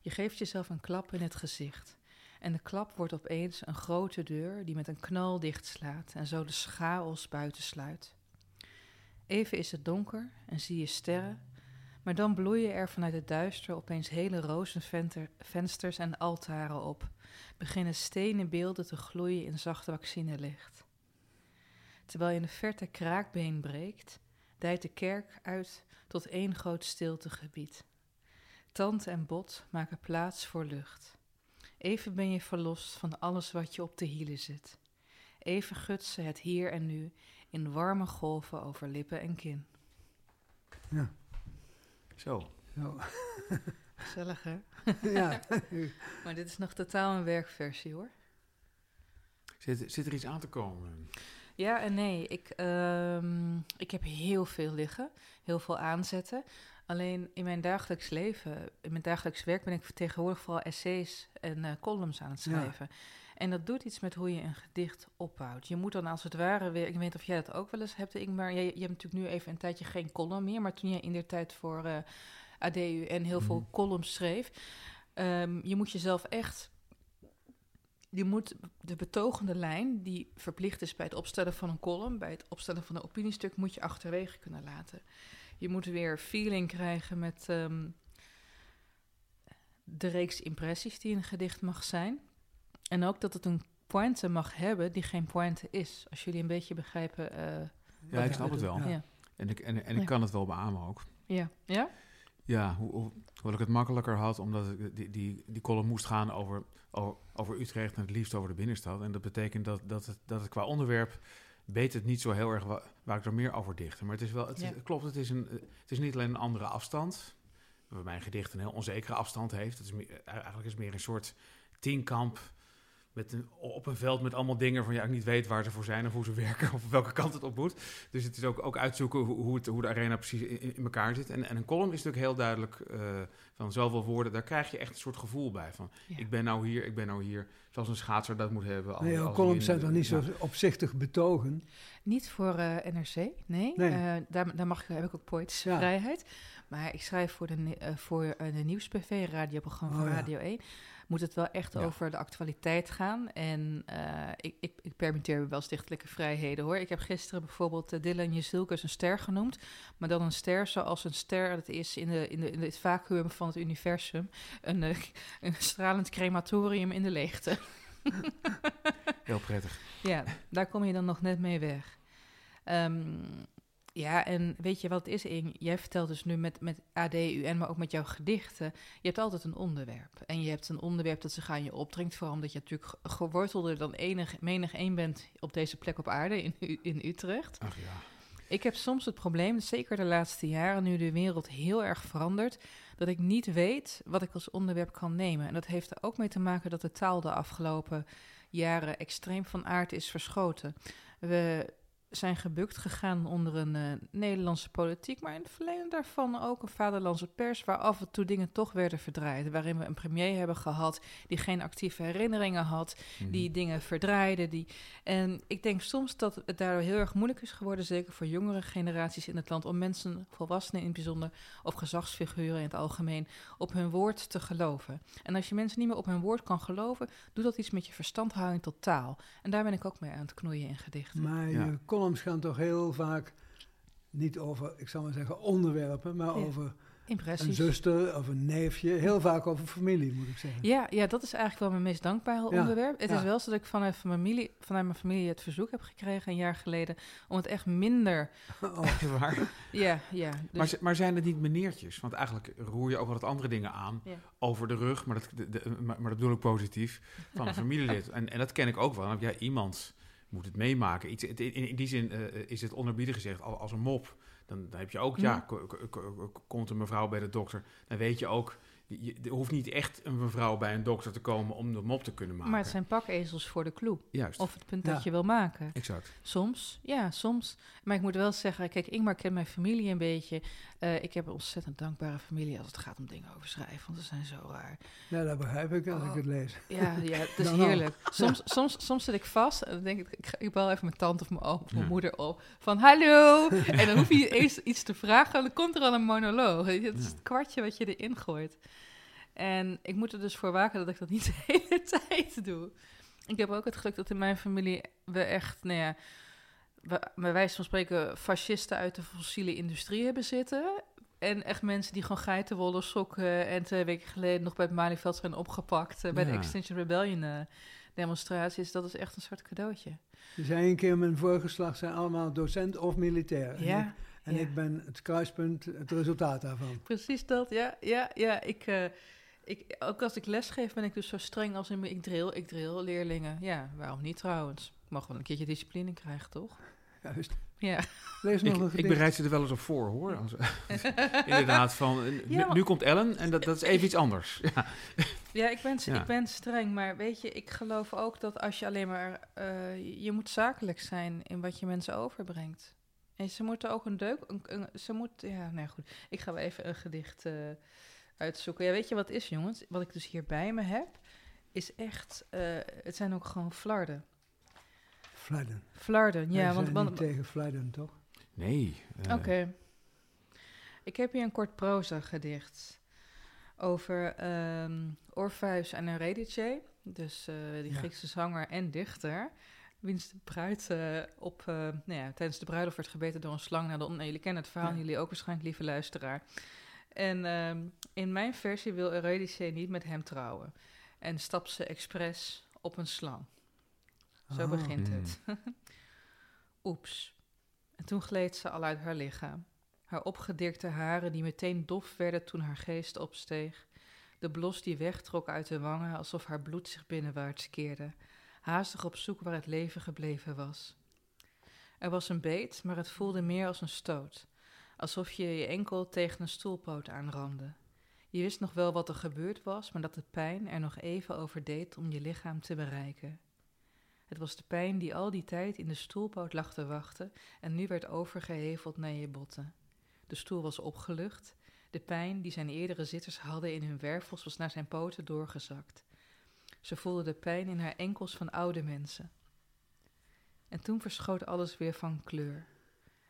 Je geeft jezelf een klap in het gezicht. En de klap wordt opeens een grote deur die met een knal dichtslaat en zo de chaos buitensluit. Even is het donker en zie je sterren, maar dan bloeien er vanuit het duister opeens hele rozenvensters en altaren op, beginnen stenen beelden te gloeien in zacht vaccinelicht. Terwijl in de verte kraakbeen breekt, dijt de kerk uit tot één groot stiltegebied. Tand en bot maken plaats voor lucht. Even ben je verlost van alles wat je op de hielen zit. Even gutsen het hier en nu in warme golven over lippen en kin. Ja, Zo. zo. [laughs] Gezellig, hè? [laughs] ja. [laughs] Maar dit is nog totaal een werkversie, hoor. Zit, zit er iets aan te komen? Ja en nee. Ik, ehm, ik heb heel veel liggen, heel veel aanzetten. Alleen in mijn dagelijks leven, in mijn dagelijks werk, ben ik tegenwoordig vooral essays en eh, columns aan het Ja. En dat doet iets met hoe je een gedicht opbouwt. Je moet dan als het ware weer, ik weet niet of jij dat ook wel eens hebt. Jij, je hebt natuurlijk nu even een tijdje geen column meer, maar toen jij in de tijd voor eh, ADU en heel veel Mhm. columns schreef, ehm, je moet jezelf echt je moet de betogende lijn, die verplicht is bij het opstellen van een column, bij het opstellen van een opiniestuk, moet je achterwege kunnen laten. Je moet weer feeling krijgen met ehm, de reeks impressies die een gedicht mag zijn. En ook dat het een pointe mag hebben die geen pointe is. Als jullie een beetje begrijpen. eh, Ja, ik snap het wel. Ja. ja. En ik, en, en Ja. ik kan het wel beamen ook. Ja. Ja? Ja, hoe, hoe, hoewel ik het makkelijker had, omdat ik die, die, die column moest gaan over, over, over Utrecht en het liefst over de binnenstad. En dat betekent dat, dat, het, dat het qua onderwerp weet het niet zo heel erg wa- waar ik er meer over dichten. Maar het is wel, het, is- Ja. klopt, het is, een, het is niet alleen een andere afstand, waar mijn gedicht een heel onzekere afstand heeft. Het is meer, eigenlijk is het meer een soort tienkamp met een, op een veld met allemaal dingen van ja, ik niet weet waar ze voor zijn of hoe ze werken of welke kant het op moet. Dus het is ook, ook uitzoeken hoe, hoe, het, hoe de arena precies in, in elkaar zit. En, en een column is natuurlijk heel duidelijk eh, van zoveel woorden, daar krijg je echt een soort gevoel bij. Van Ja. ik ben nou hier, ik ben nou hier, zoals een schaatser dat moet hebben. als- Nee, als columns zijn toch niet ja. zo opzichtig betogen? Niet voor eh, NRC, nee. Nee. Eh, daar, daar mag ik, heb ik ook poëtische Ja. vrijheid. Maar ik schrijf voor de, voor de Nieuws-PV, radioprogramma Oh, van ja. Radio 1. Moet het wel echt Ja. over de actualiteit gaan. En eh, ik, ik, ik permitteer me wel stichtelijke vrijheden hoor. Ik heb gisteren bijvoorbeeld uh, Dylan Jezilkes een ster genoemd. Maar dan een ster zoals een ster dat is in, de, in, de, in het vacuüm van het universum. Een, eh, [laughs] een stralend crematorium in de leegte. [laughs] Heel prettig. Ja, daar kom je dan nog net mee weg. Ehm, ja, en weet je wat het is, Ing? Jij vertelt dus nu met, met ADUN, maar ook met jouw gedichten. Je hebt altijd een onderwerp. En je hebt een onderwerp dat zich aan je opdringt. Vooral omdat je natuurlijk ge- gewortelder dan enig, menig één bent op deze plek op aarde in, in Utrecht. Ach ja. Ik heb soms het probleem, zeker de laatste jaren, nu de wereld heel erg verandert, dat ik niet weet wat ik als onderwerp kan nemen. En dat heeft er ook mee te maken dat de taal de afgelopen jaren extreem van aard is verschoten. We zijn gebukt gegaan onder een eh, Nederlandse politiek, maar in het verleden daarvan ook een vaderlandse pers, waar af en toe dingen toch werden verdraaid. Waarin we een premier hebben gehad die geen actieve herinneringen had, Mhm. die dingen verdraaide. Die... En ik denk soms dat het daardoor heel erg moeilijk is geworden, zeker voor jongere generaties in het land, om mensen, volwassenen in het bijzonder, of gezagsfiguren in het algemeen, op hun woord te geloven. En als je mensen niet meer op hun woord kan geloven, doet dat iets met je verstandhouding tot taal. En daar ben ik ook mee aan het knoeien in gedichten. Maar Ja. Columns gaan toch heel vaak niet over, ik zal maar zeggen, onderwerpen, maar Ja. over een Impressies. zuster of een neefje. Heel vaak over familie, moet ik zeggen. Ja, ja, dat is eigenlijk wel mijn meest dankbare Ja, onderwerp. Het ja. is wel zo dat ik vanuit, van mijn familie, vanuit mijn familie het verzoek heb gekregen een jaar geleden om het echt minder. Oh, [laughs] waar? Ja, ja. Dus, Maar, maar zijn het niet meneertjes? Want eigenlijk roer je ook wat andere dingen aan Ja. over de rug, maar dat, de, de- maar, maar dat bedoel ik positief, van een [laughs] familielid. En, en dat ken ik ook wel. Dan heb jij iemand moet het meemaken. Iets, het- in, in die zin eh, is het onderbiedig gezegd al- als een mop. Dan, dan heb je ook, ja, Mhm. ko- ko- ko- komt een mevrouw bij de dokter. Dan weet je ook, je, je- er hoeft niet echt een mevrouw bij een dokter te komen om de mop te kunnen maken. maar het zijn pakezels voor de clue. Juist, Of het punt Ja. dat je wil maken. exact. Soms, ja, soms. Maar ik moet wel zeggen, kijk, Ingmar kent mijn familie een beetje. Eh, ik heb een ontzettend dankbare familie als het gaat om dingen over schrijven, want ze zijn zo raar. ja, dat begrijp ik als ik Oh. het lees. Ja, ja [laughs] het is heerlijk. Soms, soms, soms zit ik vast en dan denk ik, ik, ik bel even mijn tante of mijn oom of mijn Ja. moeder op. Van hallo! [laughs] En dan hoef je niet eens iets te vragen, dan komt er al een monoloog. Het is het kwartje wat je erin gooit. En ik moet er dus voor waken dat ik dat niet [laughs] de hele tijd doe. Ik heb ook het geluk dat in mijn familie we echt, nou ja, bij wijze van spreken fascisten uit de fossiele industrie hebben zitten. En echt mensen die gewoon geitenwolle sokken en twee weken geleden nog bij het Malieveld zijn opgepakt eh, bij de. Extinction Rebellion eh, demonstraties. Dat is echt een soort cadeautje. Je zei een keer, mijn voorgeslag zijn allemaal docent of militair. En Ja, ik- En ja. ik ben het kruispunt, het resultaat daarvan. precies dat. Ja, ja, ja. Ik, eh, ik, ook als ik lesgeef ben ik dus zo streng als in mijn ik drill, ik drill leerlingen. Ja, waarom niet trouwens? Ik mag wel een keertje discipline krijgen, toch? Juist. Ja. Lees nog Ik, een ik gedicht. bereid ze er wel eens op voor, hoor. Als- [laughs] inderdaad, van, eh, nu, Ja, maar- nu komt Ellen en dat, dat is even iets anders. [laughs] Ja. Ja, ik ben, Ja. ik ben streng, maar weet je, ik geloof ook dat als je alleen maar... eh, je moet zakelijk zijn in wat je mensen overbrengt. En ze moeten ook een deuk... Een, een- ze moet, ja, nee, goed. Ik ga wel even een gedicht eh, uitzoeken. Ja, weet je wat is, jongens? Wat ik dus hier bij me heb, is echt... eh, het zijn ook gewoon flarden. Fluiten. Flarden, ja, Wij want... zijn want niet tegen fluiten, toch? Nee. eh, Oké. Ik heb hier een kort proza gedicht over ehm Orpheus en Eurydice, dus eh, die Ja. Griekse zanger en dichter, wiens de bruid eh, op, eh, nou ja, tijdens de bruiloft werd gebeten door een slang. Nou, dan, jullie kennen het verhaal, Ja. jullie ook waarschijnlijk, lieve luisteraar. En ehm, in mijn versie wil Eurydice niet met hem trouwen en stapt ze expres op een slang. Zo Ah. begint het. [laughs] Oeps. En toen gleed ze al uit haar lichaam. Haar opgedirkte haren die meteen dof werden toen haar geest opsteeg. De blos die wegtrok uit de wangen alsof haar bloed zich binnenwaarts keerde. Haastig op zoek waar het leven gebleven was. Er was een beet, maar het voelde meer als een stoot. Alsof je je enkel tegen een stoelpoot aanramde. Je wist nog wel wat er gebeurd was, maar dat de pijn er nog even over deed om je lichaam te bereiken. Het was de pijn die al die tijd in de stoelpoot lag te wachten en nu werd overgeheveld naar je botten. De stoel was opgelucht. De pijn die zijn eerdere zitters hadden in hun wervels was naar zijn poten doorgezakt. Ze voelde de pijn in haar enkels van oude mensen. En toen verschoot alles weer van kleur.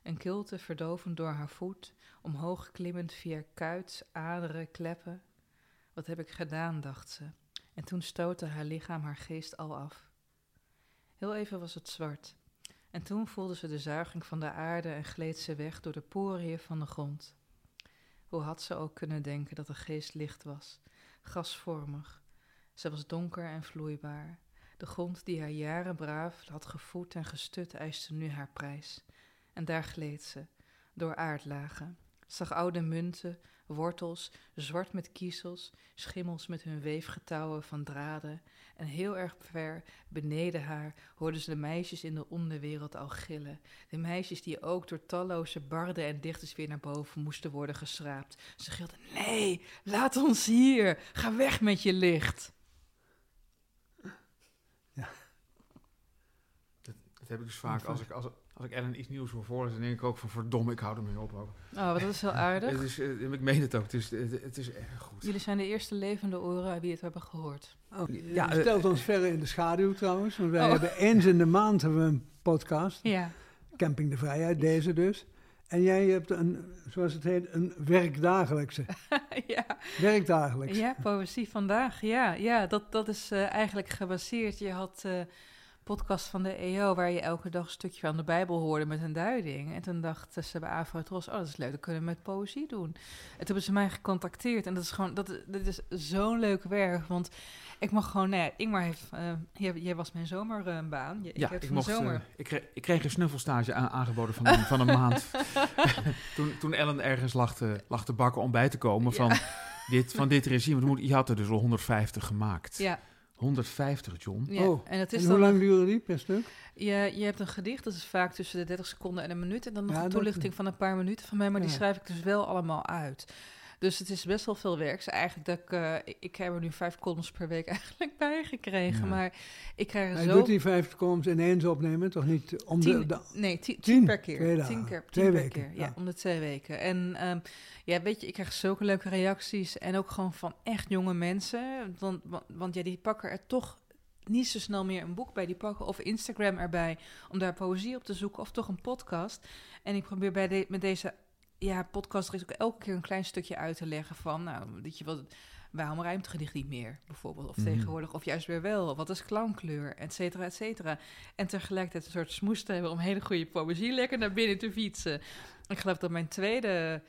Een kilte verdovend door haar voet, omhoog klimmend via kuits, aderen, kleppen. Wat heb ik gedaan, dacht ze. En toen stootte haar lichaam haar geest al af. Heel even was het zwart. En toen voelde ze de zuiging van de aarde en gleed ze weg door de poriën van de grond. Hoe had ze ook kunnen denken dat de geest licht was, gasvormig. Ze was donker en vloeibaar. De grond die haar jaren braaf had gevoed en gestut eiste nu haar prijs. En daar gleed ze, door aardlagen, zag oude munten, wortels, zwart met kiezels, schimmels met hun weefgetouwen van draden, en heel erg ver beneden haar hoorden ze de meisjes in de onderwereld al gillen. De meisjes die ook door talloze barden en dichters weer naar boven moesten worden geschraapt. Ze gilden, nee, laat ons hier, ga weg met je licht. Dat heb ik dus vaak als ik, als, als ik Ellen iets nieuws hoor voorlezen, dan denk ik ook van verdomme, ik hou ermee op ook. Oh, wat dat is heel aardig. Het is, eh, ik meen het ook, het is, het, het is erg goed. Jullie zijn de eerste levende oren wie het hebben gehoord. Oh, Ja, eh, stelt ons verder in de schaduw trouwens. Want wij Oh. hebben eens in de maand hebben we een podcast. Ja. Camping de Vrijheid, deze dus. En jij hebt een, zoals het heet, een werkdagelijkse. [laughs] ja. Werkdagelijks. Ja, poëzie vandaag. Ja, ja dat, dat is eh, eigenlijk gebaseerd. Je had eh podcast van de EO waar je elke dag een stukje van de Bijbel hoorde met een duiding. En toen dachten ze bij Afrotros, oh dat is leuk, dat kunnen we met poëzie doen. En toen hebben ze mij gecontacteerd en dat is gewoon, dat, dat is zo'n leuk werk. Want ik mag gewoon, nou ja, Ingmar heeft, eh, jij, jij was mijn zomerbaan. Ja, ik ik, mocht, eh, zomer. ik, kreeg, ik kreeg een snuffelstage aan- aangeboden van een, van een maand. [laughs] toen, toen Ellen ergens lag te, lag te bakken om bij te komen Ja. van, dit, van dit regime. Je had er dus al 150 gemaakt. ja, 150, John. ja. Oh, en het is En dan hoe lang duurde die per stuk? Je, je hebt een gedicht, dat is vaak tussen de 30 seconden en een minuut. En dan nog Ja, een dat- toelichting van een paar minuten van mij, maar die schrijf ik dus wel allemaal uit. Dus het is best wel veel werk. Dus eigenlijk dat ik, eh, ik, heb er nu vijf columns per week [laughs] eigenlijk bij gekregen. Ja. Maar ik krijg er Hij zo... doet die vijf columns ineens opnemen, toch niet om de... Tien, de- nee, tien, per keer. twee dagen. tien keer, Twee per weken, keer. Ja, ja. om de twee weken. En ehm, ja, weet je, ik krijg zulke leuke reacties. En ook gewoon van echt jonge mensen. Want, want, want ja, die pakken er toch niet zo snel meer een boek bij. Die pakken of Instagram erbij om daar poëzie op te zoeken. Of toch een podcast. En ik probeer bij de, met deze ja, podcast er is ook elke keer een klein stukje uit te leggen van... Nou, weet je wat... Waarom het gedicht niet meer, bijvoorbeeld? Of Mhm. tegenwoordig, of juist weer wel. Wat is klankkleur, et cetera, et cetera. En tegelijkertijd een soort smoes te hebben om hele goede poëzie lekker naar binnen te fietsen. Ik geloof dat mijn tweede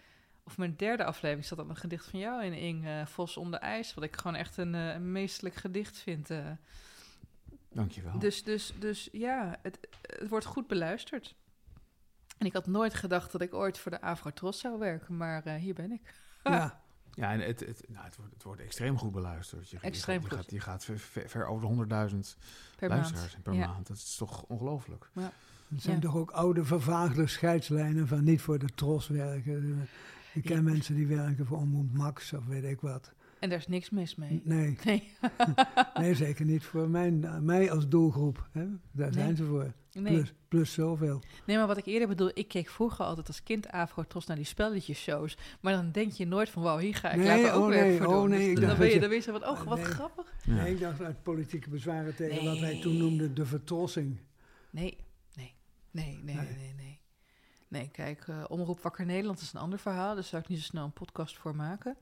of mijn derde aflevering zat dan een gedicht van jou in, Ing, eh, Vos onder ijs. Wat ik gewoon echt een, eh, een meestelijk gedicht vind. eh. Dankjewel. Dus, dus, dus ja, het, het wordt goed beluisterd. En ik had nooit gedacht dat ik ooit voor de Afrotros zou werken, maar eh, hier ben ik. [laughs] ja, Ja, en het, het, nou, het, wordt, het wordt extreem goed beluisterd. Je, Extreem je. Je gaat, je gaat ver, ver- ver over de 100.000 Per luisteraars maand. per Ja. maand. Dat is toch ongelooflijk. het zijn Ja. toch ook oude vervaagde scheidslijnen van niet voor de tros werken. Ik ken Ja. mensen die werken voor Omroep Max of weet ik wat. En daar is niks mis mee. Nee, [laughs] Nee. [laughs] nee zeker niet voor mijn, mij als doelgroep. Hè? Daar zijn ze voor. nee. Plus, plus zoveel. Nee, maar wat ik eerder bedoel, ik keek vroeger altijd als kind Afrotros naar die spelletjeshows. Maar dan denk je nooit van, wauw, hier ga ik Nee, later ook oh werk nee, voor oh doen. nee, Dus dan, ben je, dan weet je van, oh, wat nee. grappig. Ja. Nee, ik dacht uit politieke bezwaren tegen wat wij toen noemden de vertrossing. Nee, nee, nee, nee, Nee. nee, nee. Nee, kijk, eh, Omroep Wakker Nederland is een ander verhaal. Daar zou ik niet zo snel een podcast voor maken.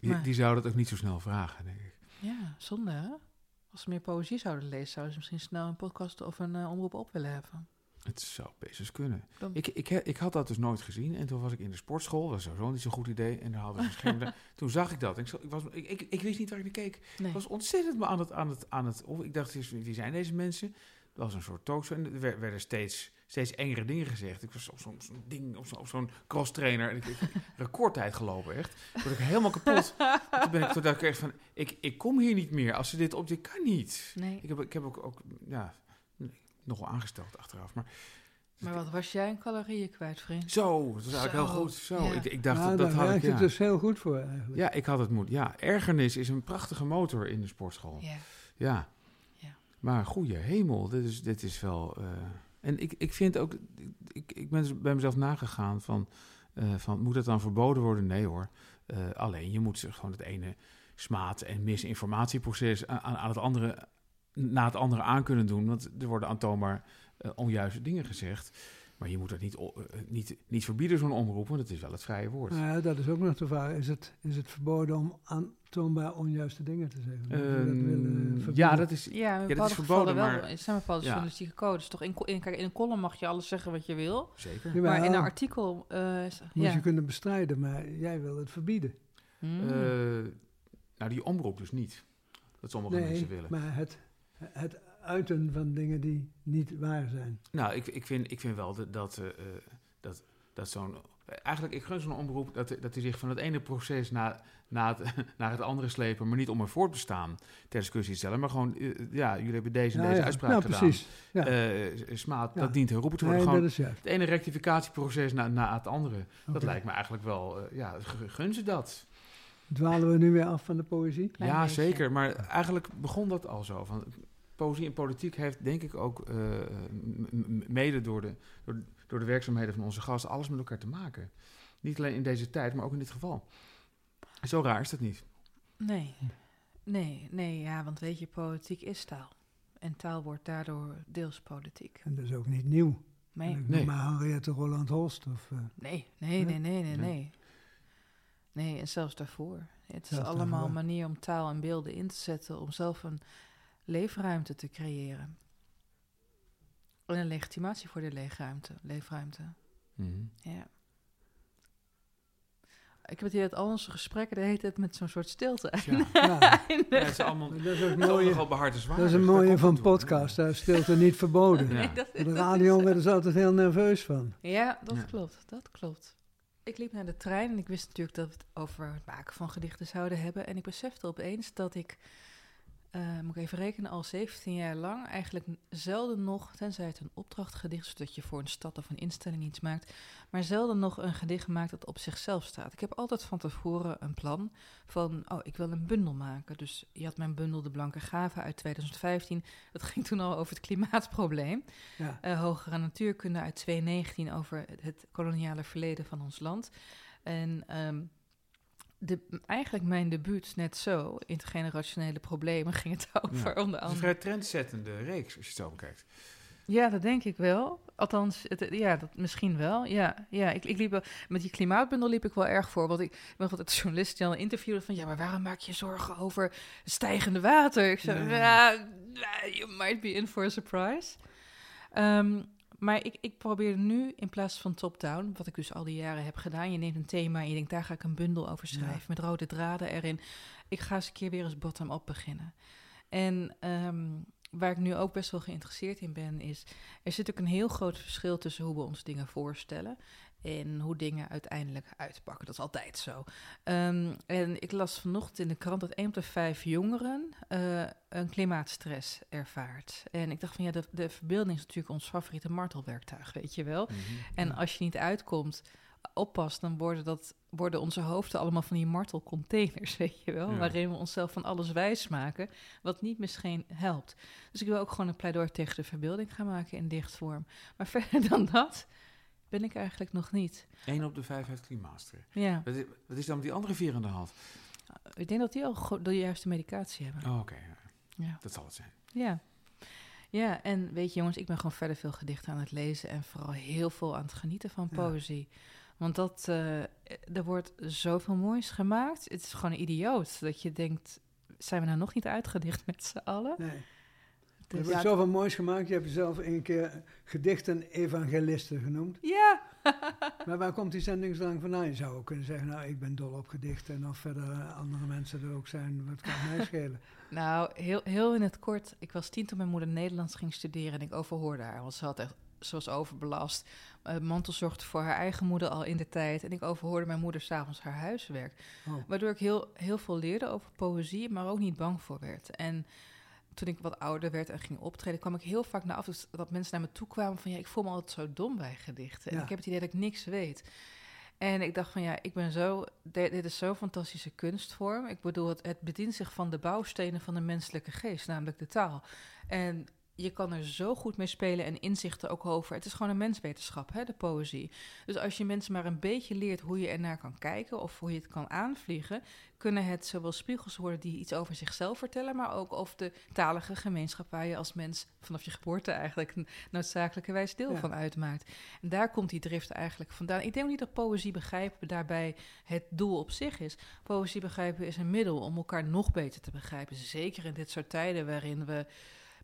Die, Maar- die zou dat ook niet zo snel vragen, denk ik. Ja, zonde hè? Als ze meer poëzie zouden lezen, zouden ze misschien snel een podcast of een eh, omroep op willen hebben. Het zou best kunnen. Dan- Ik, ik, ik had dat dus nooit gezien. En toen was ik in de sportschool. Dat was sowieso niet zo'n goed idee. En daar hadden we een scherm. toen zag ik dat. Ik, ik, was, ik, ik, ik wist niet waar ik naar keek. Nee. Ik was ontzettend me aan het... Aan het, aan het of ik dacht, wie zijn deze mensen? Dat was een soort talkshow. En er wer- werden steeds, steeds engere dingen gezegd. Ik was op zo'n ding, op zo'n cross trainer. En ik, ik [laughs] recordtijd gelopen, echt. Toen word ik helemaal kapot. En toen ben ik toen dacht ik echt van, ik, ik kom hier niet meer. Als ze dit op, dit kan niet. Nee. Ik heb, ik heb ook, ook ja, nog wel aangesteld achteraf. Maar Maar wat was jij in calorieën kwijt, vriend? zo, dat was eigenlijk Zo, heel goed. Zo, ja. ik, ik dacht, Nou, dat, dat daar had ik, ja. het dus heel goed voor eigenlijk. Ja, ik had het moet. Ja, ergernis is een prachtige motor in de sportschool. Ja. Ja. Ja. Maar goede hemel, dit is, dit is wel... eh, en ik, ik vind ook... Ik, ik ben bij mezelf nagegaan van, eh, van... Moet het dan verboden worden? Nee hoor. Eh, alleen, je moet ze gewoon het ene smaad- en misinformatieproces aan, aan het andere, na het andere aan kunnen doen. Want er worden aantoonbaar eh, onjuiste dingen gezegd. Maar je moet dat niet, o- eh, niet, niet verbieden, zo'n omroep, want het is wel het vrije woord. Nou ja, dat is ook nog de vraag. Is het, is het verboden om aantoonbaar onjuiste dingen te zeggen? Dat Ehm, willen ja, dat is... Ja, dat is verboden, wel. maar- Er zijn bepaalde Ja. journalistieke codes. Toch in, in, kijk, in een column mag je alles zeggen wat je wil. Zeker. Jawel, Maar in een artikel... eh, is- moet ja. je kunnen bestrijden, maar jij wil het verbieden. Hmm. Eh, nou, die omroep dus niet. Dat sommige nee, mensen willen. maar het, het uiten van dingen die niet waar zijn. Nou, ik, ik, vind, ik vind wel dat, dat, eh, eh, dat, dat zo'n... Eigenlijk, ik gun zo'n omroep dat, dat hij zich van het ene proces naar, naar, het, [laughs] naar het andere slepen... maar niet om een voortbestaan ter discussie stellen... maar gewoon, eh, ja, jullie hebben deze en Ja, deze ja. uitspraak nou, gedaan. precies. Ja. Eh, smaad, Ja. dat dient herroepen te worden. nee, gewoon dat is juist. het ene rectificatieproces na, na het andere. Dat lijkt me eigenlijk wel... ja, gun ze dat. Dwalen we nu weer af van de poëzie? Klein ja, beetje. zeker. Maar eigenlijk begon dat al zo. Van, poëzie en politiek heeft denk ik ook eh, mede door de, door, door de werkzaamheden van onze gast alles met elkaar te maken. Niet alleen in deze tijd, maar ook in dit geval. Zo raar is dat niet. Nee. Nee, nee, ja, want weet je, politiek is taal. En taal wordt daardoor deels politiek. En dat is ook niet nieuw. Nee, Nee. Maar Henriette Roland Holst of... eh, nee, nee, nee, nee, nee, Nee. nee. Nee, en zelfs daarvoor. Het is Zelfs allemaal daarvoor. een manier om taal en beelden in te zetten... om zelf een leefruimte te creëren. En een legitimatie voor de leefruimte. leefruimte. Mhm. Ja. Ik heb het hier dat al onze gesprekken de hele tijd met zo'n soort stilte [laughs] Ja. ja, het is allemaal dat is ook het mooie, behartenswaardig. dat is een mooie van het door. podcast. Daar stilte niet verboden. [laughs] Ja. Nee, dat- Op de dat radio is- werden ze altijd heel nerveus van. Ja, dat Ja. klopt. Dat klopt. Ik liep naar de trein en ik wist natuurlijk dat we het over het maken van gedichten zouden hebben. En ik besefte opeens dat ik, eh, moet ik even rekenen, al 17 jaar lang eigenlijk zelden nog, tenzij het een opdrachtgedicht is, dat je voor een stad of een instelling iets maakt, maar zelden nog een gedicht maakt dat op zichzelf staat. Ik heb altijd van tevoren een plan van, oh, ik wil een bundel maken. Dus je had mijn bundel De Blanke Gave uit 2015. Dat ging toen al over het klimaatprobleem Ja. eh, hogere natuurkunde uit 2019 over het, het koloniale verleden van ons land. En ehm, de, eigenlijk mijn debuut net zo, intergenerationele problemen, ging het over Ja. onder is een andere. vrij trendzettende reeks, als je het zo bekijkt. Ja, dat denk ik wel. Althans, het, ja, dat misschien wel. Ja, ja ik, ik liep wel, met die klimaatbundel liep ik wel erg voor. Want ik ik ben altijd journalist die al interviewde van... ja, maar waarom maak je zorgen over stijgende water? Ik zei, Ja. ja, you might be in for a surprise. Ehm, maar ik, ik probeer nu in plaats van top-down, wat ik dus al die jaren heb gedaan... je neemt een thema en je denkt, daar ga ik een bundel over schrijven... Ja. met rode draden erin. Ik ga eens een keer weer eens bottom-up beginnen. En ehm, waar ik nu ook best wel geïnteresseerd in ben, is... er zit ook een heel groot verschil tussen hoe we ons dingen voorstellen... en hoe dingen uiteindelijk uitpakken. Dat is altijd zo. Ehm, en ik las vanochtend in de krant dat 1 op de 5 jongeren eh, een klimaatstress ervaart. En ik dacht van ja, de, de verbeelding is natuurlijk ons favoriete martelwerktuig, weet je wel. Mhm. En als je niet uitkomt, oppast, dan worden, dat, worden onze hoofden allemaal van die martelcontainers, [laughs] weet je wel. Ja. Waarin we onszelf van alles wijs maken, wat niet misschien helpt. Dus ik wil ook gewoon een pleidooi tegen de verbeelding gaan maken in dichtvorm. Maar [laughs] verder dan dat ben ik eigenlijk nog niet. Eén op de vijf heeft klimaatstress. Ja, Wat is, wat is dan met die andere vier aan de hand? ik denk dat die al de juiste medicatie hebben. Oh, oké. ja. Ja. Dat zal het zijn. Ja. Ja, en weet je jongens, ik ben gewoon verder veel gedichten aan het lezen en vooral heel veel aan het genieten van Ja. poëzie. Want dat, eh, er wordt zoveel moois gemaakt. Het is gewoon idioot dat je denkt, zijn we nou nog niet uitgedicht met z'n allen? Nee. Je Dus- hebt zoveel moois gemaakt. Je hebt jezelf een keer gedichten-evangelisten genoemd. ja. [laughs] Maar waar komt die zendingsdrang vandaan? Je zou ook kunnen zeggen, nou, ik ben dol op gedichten. En of verder eh, andere mensen er ook zijn, wat kan mij schelen? [laughs] Nou, heel, heel in het kort. Ik was tien toen mijn moeder Nederlands ging studeren en ik overhoorde haar. Want ze had echt ze was overbelast. Uh, mantel zorgde voor haar eigen moeder al in de tijd. En ik overhoorde mijn moeder s'avonds haar huiswerk. Oh. Waardoor ik heel, heel veel leerde over poëzie, maar ook niet bang voor werd. En toen ik wat ouder werd en ging optreden, kwam ik heel vaak naar af dus dat mensen naar me toe kwamen van ja, ik voel me altijd zo dom bij gedichten. En ik heb het idee dat ik niks weet. En ik dacht van ja, ik ben zo, dit, dit is zo'n fantastische kunstvorm. Ik bedoel, het, het bedient zich van de bouwstenen van de menselijke geest, namelijk de taal. En je kan er zo goed mee spelen en inzichten ook over. Het is gewoon een menswetenschap, hè, de poëzie. Dus als je mensen maar een beetje leert hoe je ernaar kan kijken of hoe je het kan aanvliegen, kunnen het zowel spiegels worden die iets over zichzelf vertellen, maar ook over de talige gemeenschap waar je als mens vanaf je geboorte eigenlijk een noodzakelijkerwijs deel Ja. van uitmaakt. En daar komt die drift eigenlijk vandaan. Ik denk niet dat poëzie begrijpen daarbij het doel op zich is. Poëzie begrijpen is een middel om elkaar nog beter te begrijpen. Zeker in dit soort tijden waarin we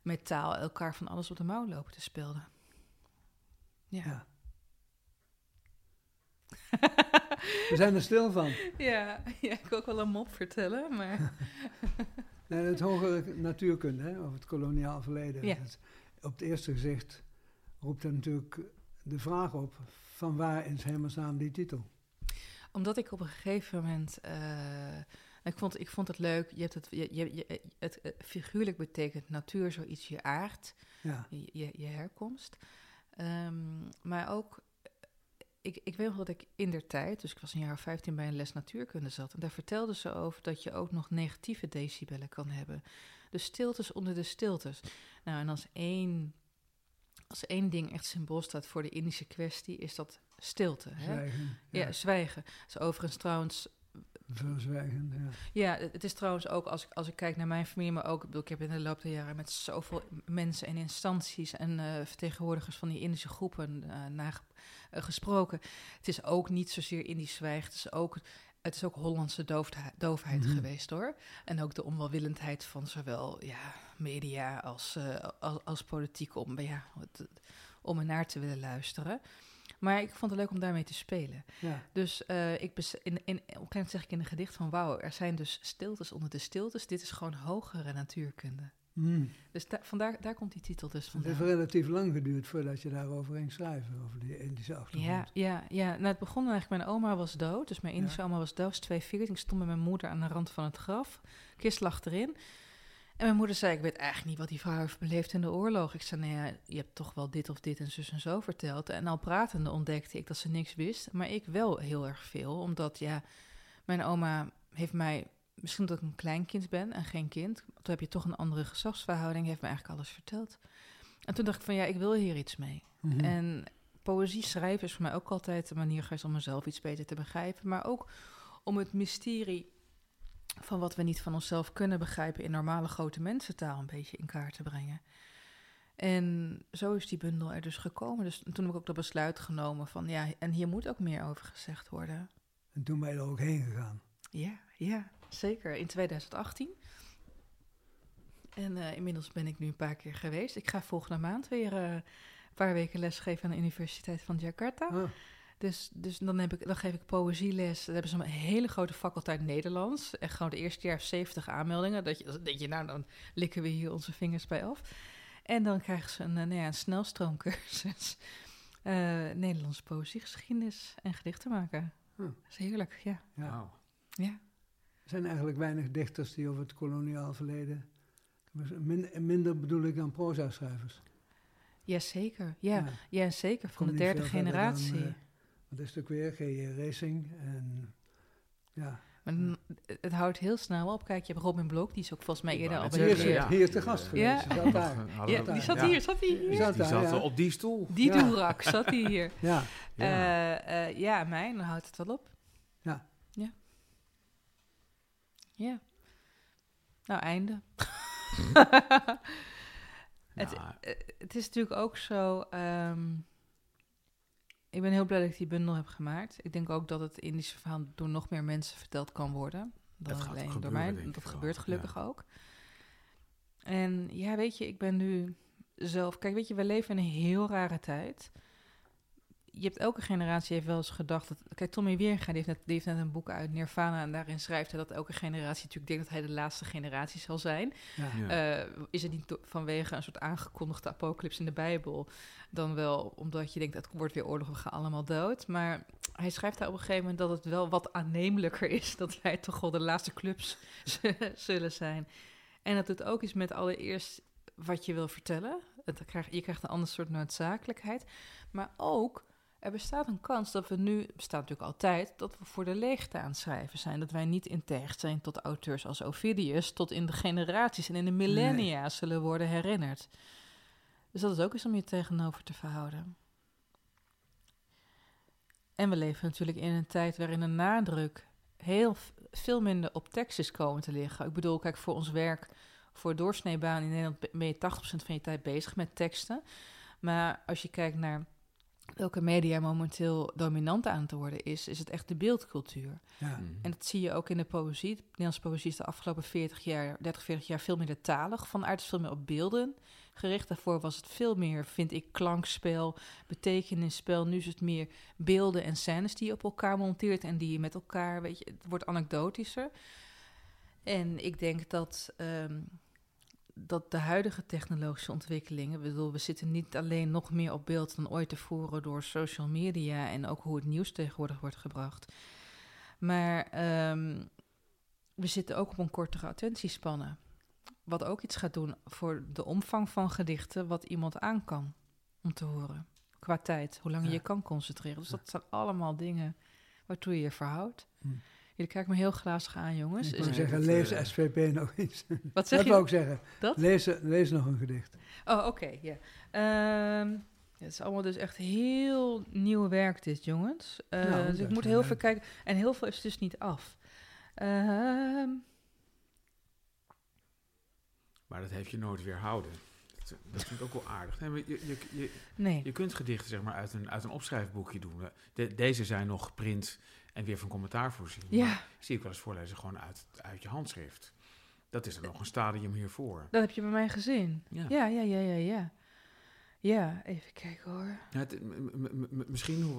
met taal elkaar van alles op de mouw lopen te spelden. Ja. Ja. [laughs] We zijn er stil van. ja, ja, ik wil ook wel een mop vertellen, maar... [laughs] Nee, het hogere natuurkunde, hè, of het koloniaal verleden. Ja. Op het eerste gezicht roept er natuurlijk de vraag op: van waar in hemelsnaam die titel? Omdat ik op een gegeven moment. eh, ik, vond, ik vond het leuk. Je hebt het, je, je, je- het, eh, figuurlijk betekent natuur zoiets je aard, Ja, je, je, je herkomst. Ehm, maar ook. Ik, ik weet nog dat ik in der tijd, dus ik was een jaar of 15 bij een les natuurkunde zat. En daar vertelden ze over dat je ook nog negatieve decibellen kan hebben. Dus stiltes onder de stiltes. Nou, en als één, als één ding echt symbool staat voor de Indische kwestie, is dat stilte. Hè? zwijgen. Ja, zwijgen. Dat is overigens trouwens... Verzwijgen, ja. Ja, het is trouwens ook, als ik, als ik kijk naar mijn familie... maar ook, ik, bedoel, ik heb in de loop der jaren met zoveel mensen en instanties... en eh, vertegenwoordigers van die Indische groepen eh, gesproken. Het is ook niet zozeer Indisch zwijgen. Het is ook, het is ook Hollandse doofheid, doofheid Mhm. geweest, hoor. En ook de onwelwillendheid van zowel ja, media als, als, als politiek... om, ja, het- om ernaar te willen luisteren. Maar ik vond het leuk om daarmee te spelen. ja. Dus eh, ik bes- in, in, op een gegeven moment zeg ik in een gedicht van... wauw, er zijn dus stiltes onder de stiltes. Dit is gewoon hogere natuurkunde. Hmm. Dus da- vandaar, daar komt die titel dus Het heeft vandaan. relatief lang geduurd voordat je daarover ging schrijven, over die Indische achtergrond. Ja, ja, ja. Nou, het begon eigenlijk... Mijn oma was dood, dus mijn Indische Ja. oma was dood. was 240. Ik stond met mijn moeder aan de rand van het graf. Kist lag erin. En mijn moeder zei, ik weet eigenlijk niet wat die vrouw heeft beleefd in de oorlog. Ik zei, nou ja, je hebt toch wel dit of dit en zus en zo verteld. En al pratende ontdekte ik dat ze niks wist. Maar ik wel heel erg veel, omdat ja, mijn oma heeft mij... Misschien omdat ik een kleinkind ben en geen kind. Toen heb je toch een andere gezagsverhouding. Heeft me eigenlijk alles verteld. En toen dacht ik van, ja, ik wil hier iets mee. Mhm. En poëzie schrijven is voor mij ook altijd een manier geweest om mezelf iets beter te begrijpen. Maar ook om het mysterie van wat we niet van onszelf kunnen begrijpen in normale grote mensentaal een beetje in kaart te brengen. En zo is die bundel er dus gekomen. Dus toen heb ik ook dat besluit genomen van ja, en hier moet ook meer over gezegd worden. En toen ben je er ook heen gegaan. Ja, ja, zeker. In 2018. En eh, inmiddels ben ik nu een paar keer geweest. Ik ga volgende maand weer eh, een paar weken lesgeven aan de Universiteit van Jakarta. Ah, Dus, dus dan, heb ik, dan geef ik poëzieles. Dan hebben ze een hele grote faculteit Nederlands. Echt gewoon de eerste jaar 70 aanmeldingen. Dat je, dan denk je, nou, dan likken we hier onze vingers bij af. En dan krijgen ze een, eh, nou ja, een snelstroomcursus. [laughs] Eh Nederlandse poëziegeschiedenis en gedichten maken. Hm. Dat is heerlijk, ja. ja. Ja. Er zijn eigenlijk weinig dichters die over het koloniaal verleden... Min- minder bedoel ik dan proza-schrijvers. Jazeker, ja. Ja. ja. zeker. Van de derde dan, generatie. Eh, Wat is ook weer? G.J. Racing en... Ja, maar het, houdt heel snel op. Kijk, je hebt Robin Blok, die is ook volgens mij eerder al bij hier, ja. ja. hier is de gast Ja. geweest. Ze zat daar. Ja, die zat ja. hier, zat hij hier. Die zat Die zat ja. op die stoel. Die Ja. doerak zat hij hier. Ja, Ja. Ja. ja, mij, dan houdt het wel op. Ja. Ja. Ja. Nou, einde. [laughs] Het, Ja, eh, het is natuurlijk ook zo. ehm, ik ben heel blij dat ik die bundel heb gemaakt. Ik denk ook dat het Indische verhaal door nog meer mensen verteld kan worden. Dan Dat alleen door mij. Dat gebeurt ja. gelukkig ook. En ja, weet je, ik ben nu zelf. Kijk, weet je, we leven in een heel rare tijd. Je hebt elke generatie heeft wel eens gedacht dat. Kijk, Tommy Weerga die heeft, net, die heeft net een boek uit Nirvana en daarin schrijft hij dat elke generatie natuurlijk denkt dat hij de laatste generatie zal zijn. Ja. Ja. Eh, is het niet vanwege een soort aangekondigde apocalyps in de Bijbel, dan wel omdat je denkt dat het wordt weer oorlog, we gaan allemaal dood. Maar hij schrijft daar op een gegeven moment dat het wel wat aannemelijker is dat wij toch wel de laatste clubs [laughs] zullen zijn. En dat doet ook iets met allereerst wat je wil vertellen. Het krijg, je krijgt een ander soort noodzakelijkheid. Maar ook, er bestaat een kans dat we nu, bestaat natuurlijk altijd, dat we voor de leegte aan het schrijven zijn. Dat wij niet in tegenstelling tot auteurs als Ovidius, tot in de generaties en in de millennia zullen worden herinnerd. Dus dat is ook eens om je tegenover te verhouden. En we leven natuurlijk in een tijd waarin de nadruk heel veel minder op tekst is komen te liggen. Ik bedoel, kijk, voor ons werk, voor doorsneebaan in Nederland be- ben je 80% van je tijd bezig met teksten. Maar als je kijkt naar welke media momenteel dominant aan het worden is, is het echt de beeldcultuur. Ja. Mhm. En dat zie je ook in de poëzie. De Nederlandse poëzie is de afgelopen 40 jaar, 30, 40 jaar veel minder talig. Vanuit is veel meer op beelden gericht. Daarvoor was het veel meer, vind ik, klankspel, betekenisspel. Nu is het meer beelden en scènes die je op elkaar monteert en die je met elkaar, weet je, het wordt anekdotischer. En ik denk dat, ehm, dat de huidige technologische ontwikkelingen, ik bedoel, we zitten niet alleen nog meer op beeld dan ooit tevoren door social media en ook hoe het nieuws tegenwoordig wordt gebracht. Maar ehm, we zitten ook op een kortere attentiespannen. Wat ook iets gaat doen voor de omvang van gedichten, wat iemand aan kan om te horen. Qua tijd, hoe lang je Ja. je kan concentreren. Dus dat zijn allemaal dingen waartoe je je verhoudt. Hm. Jullie kijken me heel glazig aan, jongens. Ik het- zeggen, het, lees eh, SVP nog iets. [laughs] wat zeg Dat je? wou ik zeggen. Dat? Lees, lees nog een gedicht. Oh, oké, ja. Ehm, het is allemaal dus echt heel nieuw werk dit, jongens. Eh, Nou, dus ik dat moet heel leuk. veel kijken. En heel veel is dus niet af. Ehm, Maar dat heeft je nooit weerhouden. Dat, dat vind ik ook wel aardig. Nee, maar je, je, je, nee. je kunt gedichten zeg maar, uit, een, uit een opschrijfboekje doen. De, deze zijn nog geprint en weer van commentaar voorzien. Ja, zie ik wel eens voorlezen gewoon uit, uit je handschrift. Dat is er nog een stadium hiervoor. dat heb je bij mij gezien. Ja. Ja, ja, ja, ja, ja. Ja, even kijken hoor. Ja, het- misschien,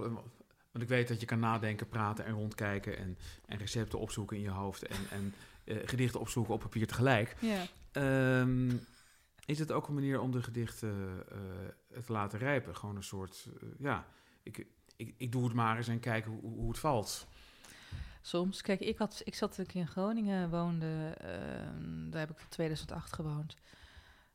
want ik weet dat je kan nadenken, praten en rondkijken en, en recepten opzoeken in je hoofd en, en eh, gedichten opzoeken op papier tegelijk. Ja. Ehm, is het ook een manier om de gedichten eh, te laten rijpen? Gewoon een soort, ja, ik, ik, ik doe het maar eens en kijk hoe, hoe het valt. Soms. Kijk, ik, had, ik zat toen ik in Groningen woonde, ehm, daar heb ik tot 2008 gewoond.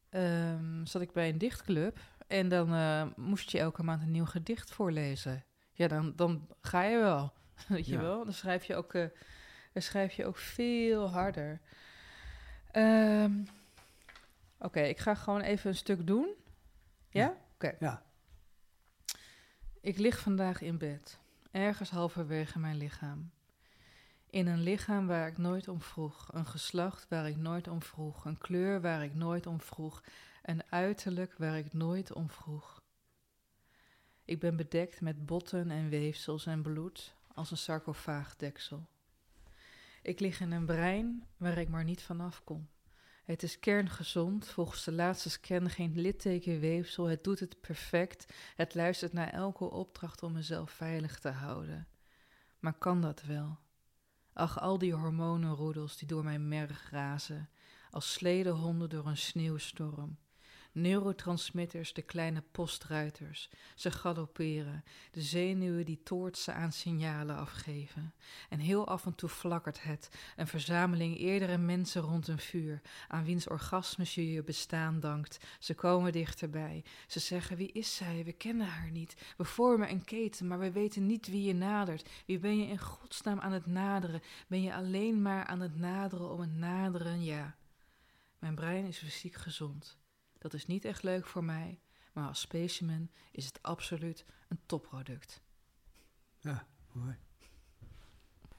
Ehm, zat ik bij een dichtclub en dan eh, moest je elke maand een nieuw gedicht voorlezen. Ja, dan, dan ga je wel. [laughs] Weet je Ja. wel? Dan schrijf je ook, eh, dan schrijf je ook veel harder. Ehm, Oké, ik ga gewoon even een stuk doen. Ja? Oké. Ja. Ik lig vandaag in bed, ergens halverwege mijn lichaam. In een lichaam waar ik nooit om vroeg, een geslacht waar ik nooit om vroeg, een kleur waar ik nooit om vroeg, een uiterlijk waar ik nooit om vroeg. Ik ben bedekt met botten en weefsels en bloed als een sarcofaagdeksel. Ik lig in een brein waar ik maar niet vanaf kom. Het is kerngezond, volgens de laatste scan geen littekenweefsel. Het doet het perfect. Het luistert naar elke opdracht om mezelf veilig te houden. Maar kan dat wel? Ach, al die hormonenroedels die door mijn merg razen, als sledehonden door een sneeuwstorm. Neurotransmitters, de kleine postruiters. Ze galopperen, de zenuwen die toortsen aan signalen afgeven. En heel af en toe flakkert het, een verzameling eerdere mensen rond een vuur, aan wiens orgasmes je je bestaan dankt. Ze komen dichterbij. Ze zeggen: Wie is zij? We kennen haar niet. We vormen een keten, maar we weten niet wie je nadert. Wie ben je in godsnaam aan het naderen? Ben je alleen maar aan het naderen om het naderen? Ja. Mijn brein is fysiek gezond. Dat is niet echt leuk voor mij, maar als specimen is het absoluut een topproduct. Ja, mooi.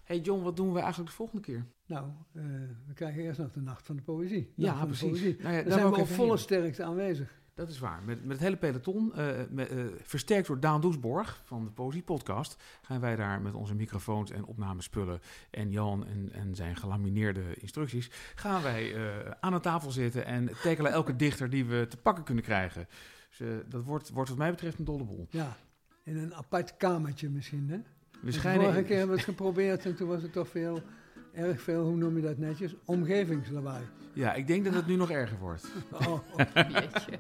hey John, wat doen we eigenlijk de volgende keer? Nou, eh, we krijgen eerst nog de Nacht van de Poëzie. Nacht ja, van de precies. Poëzie. Nou ja, Daar daar zijn we ik op volle heen. sterkte aanwezig. Dat is waar. Met, met het hele peloton, eh, met, eh, versterkt door Daan Doesborg van de Poëzie Podcast, gaan wij daar met onze microfoons en opnamespullen en Jan en, en zijn gelamineerde instructies, gaan wij eh, aan een tafel zitten en tackelen elke dichter die we te pakken kunnen krijgen. Dus dat wordt, wordt wat mij betreft een dolle boel. Ja, in een apart kamertje misschien, hè? We De schijnen... vorige keer hebben we het geprobeerd en toen was het toch veel, erg veel, hoe noem je dat netjes? Omgevingslawaai. Ja, ik denk dat het nu nog erger wordt. [laughs] Oh, oh. Jeetje.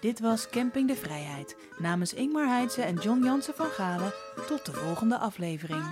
Dit was Camping de Vrijheid. Namens Ingmar Heidse en John Jansen van Galen. Tot de volgende aflevering.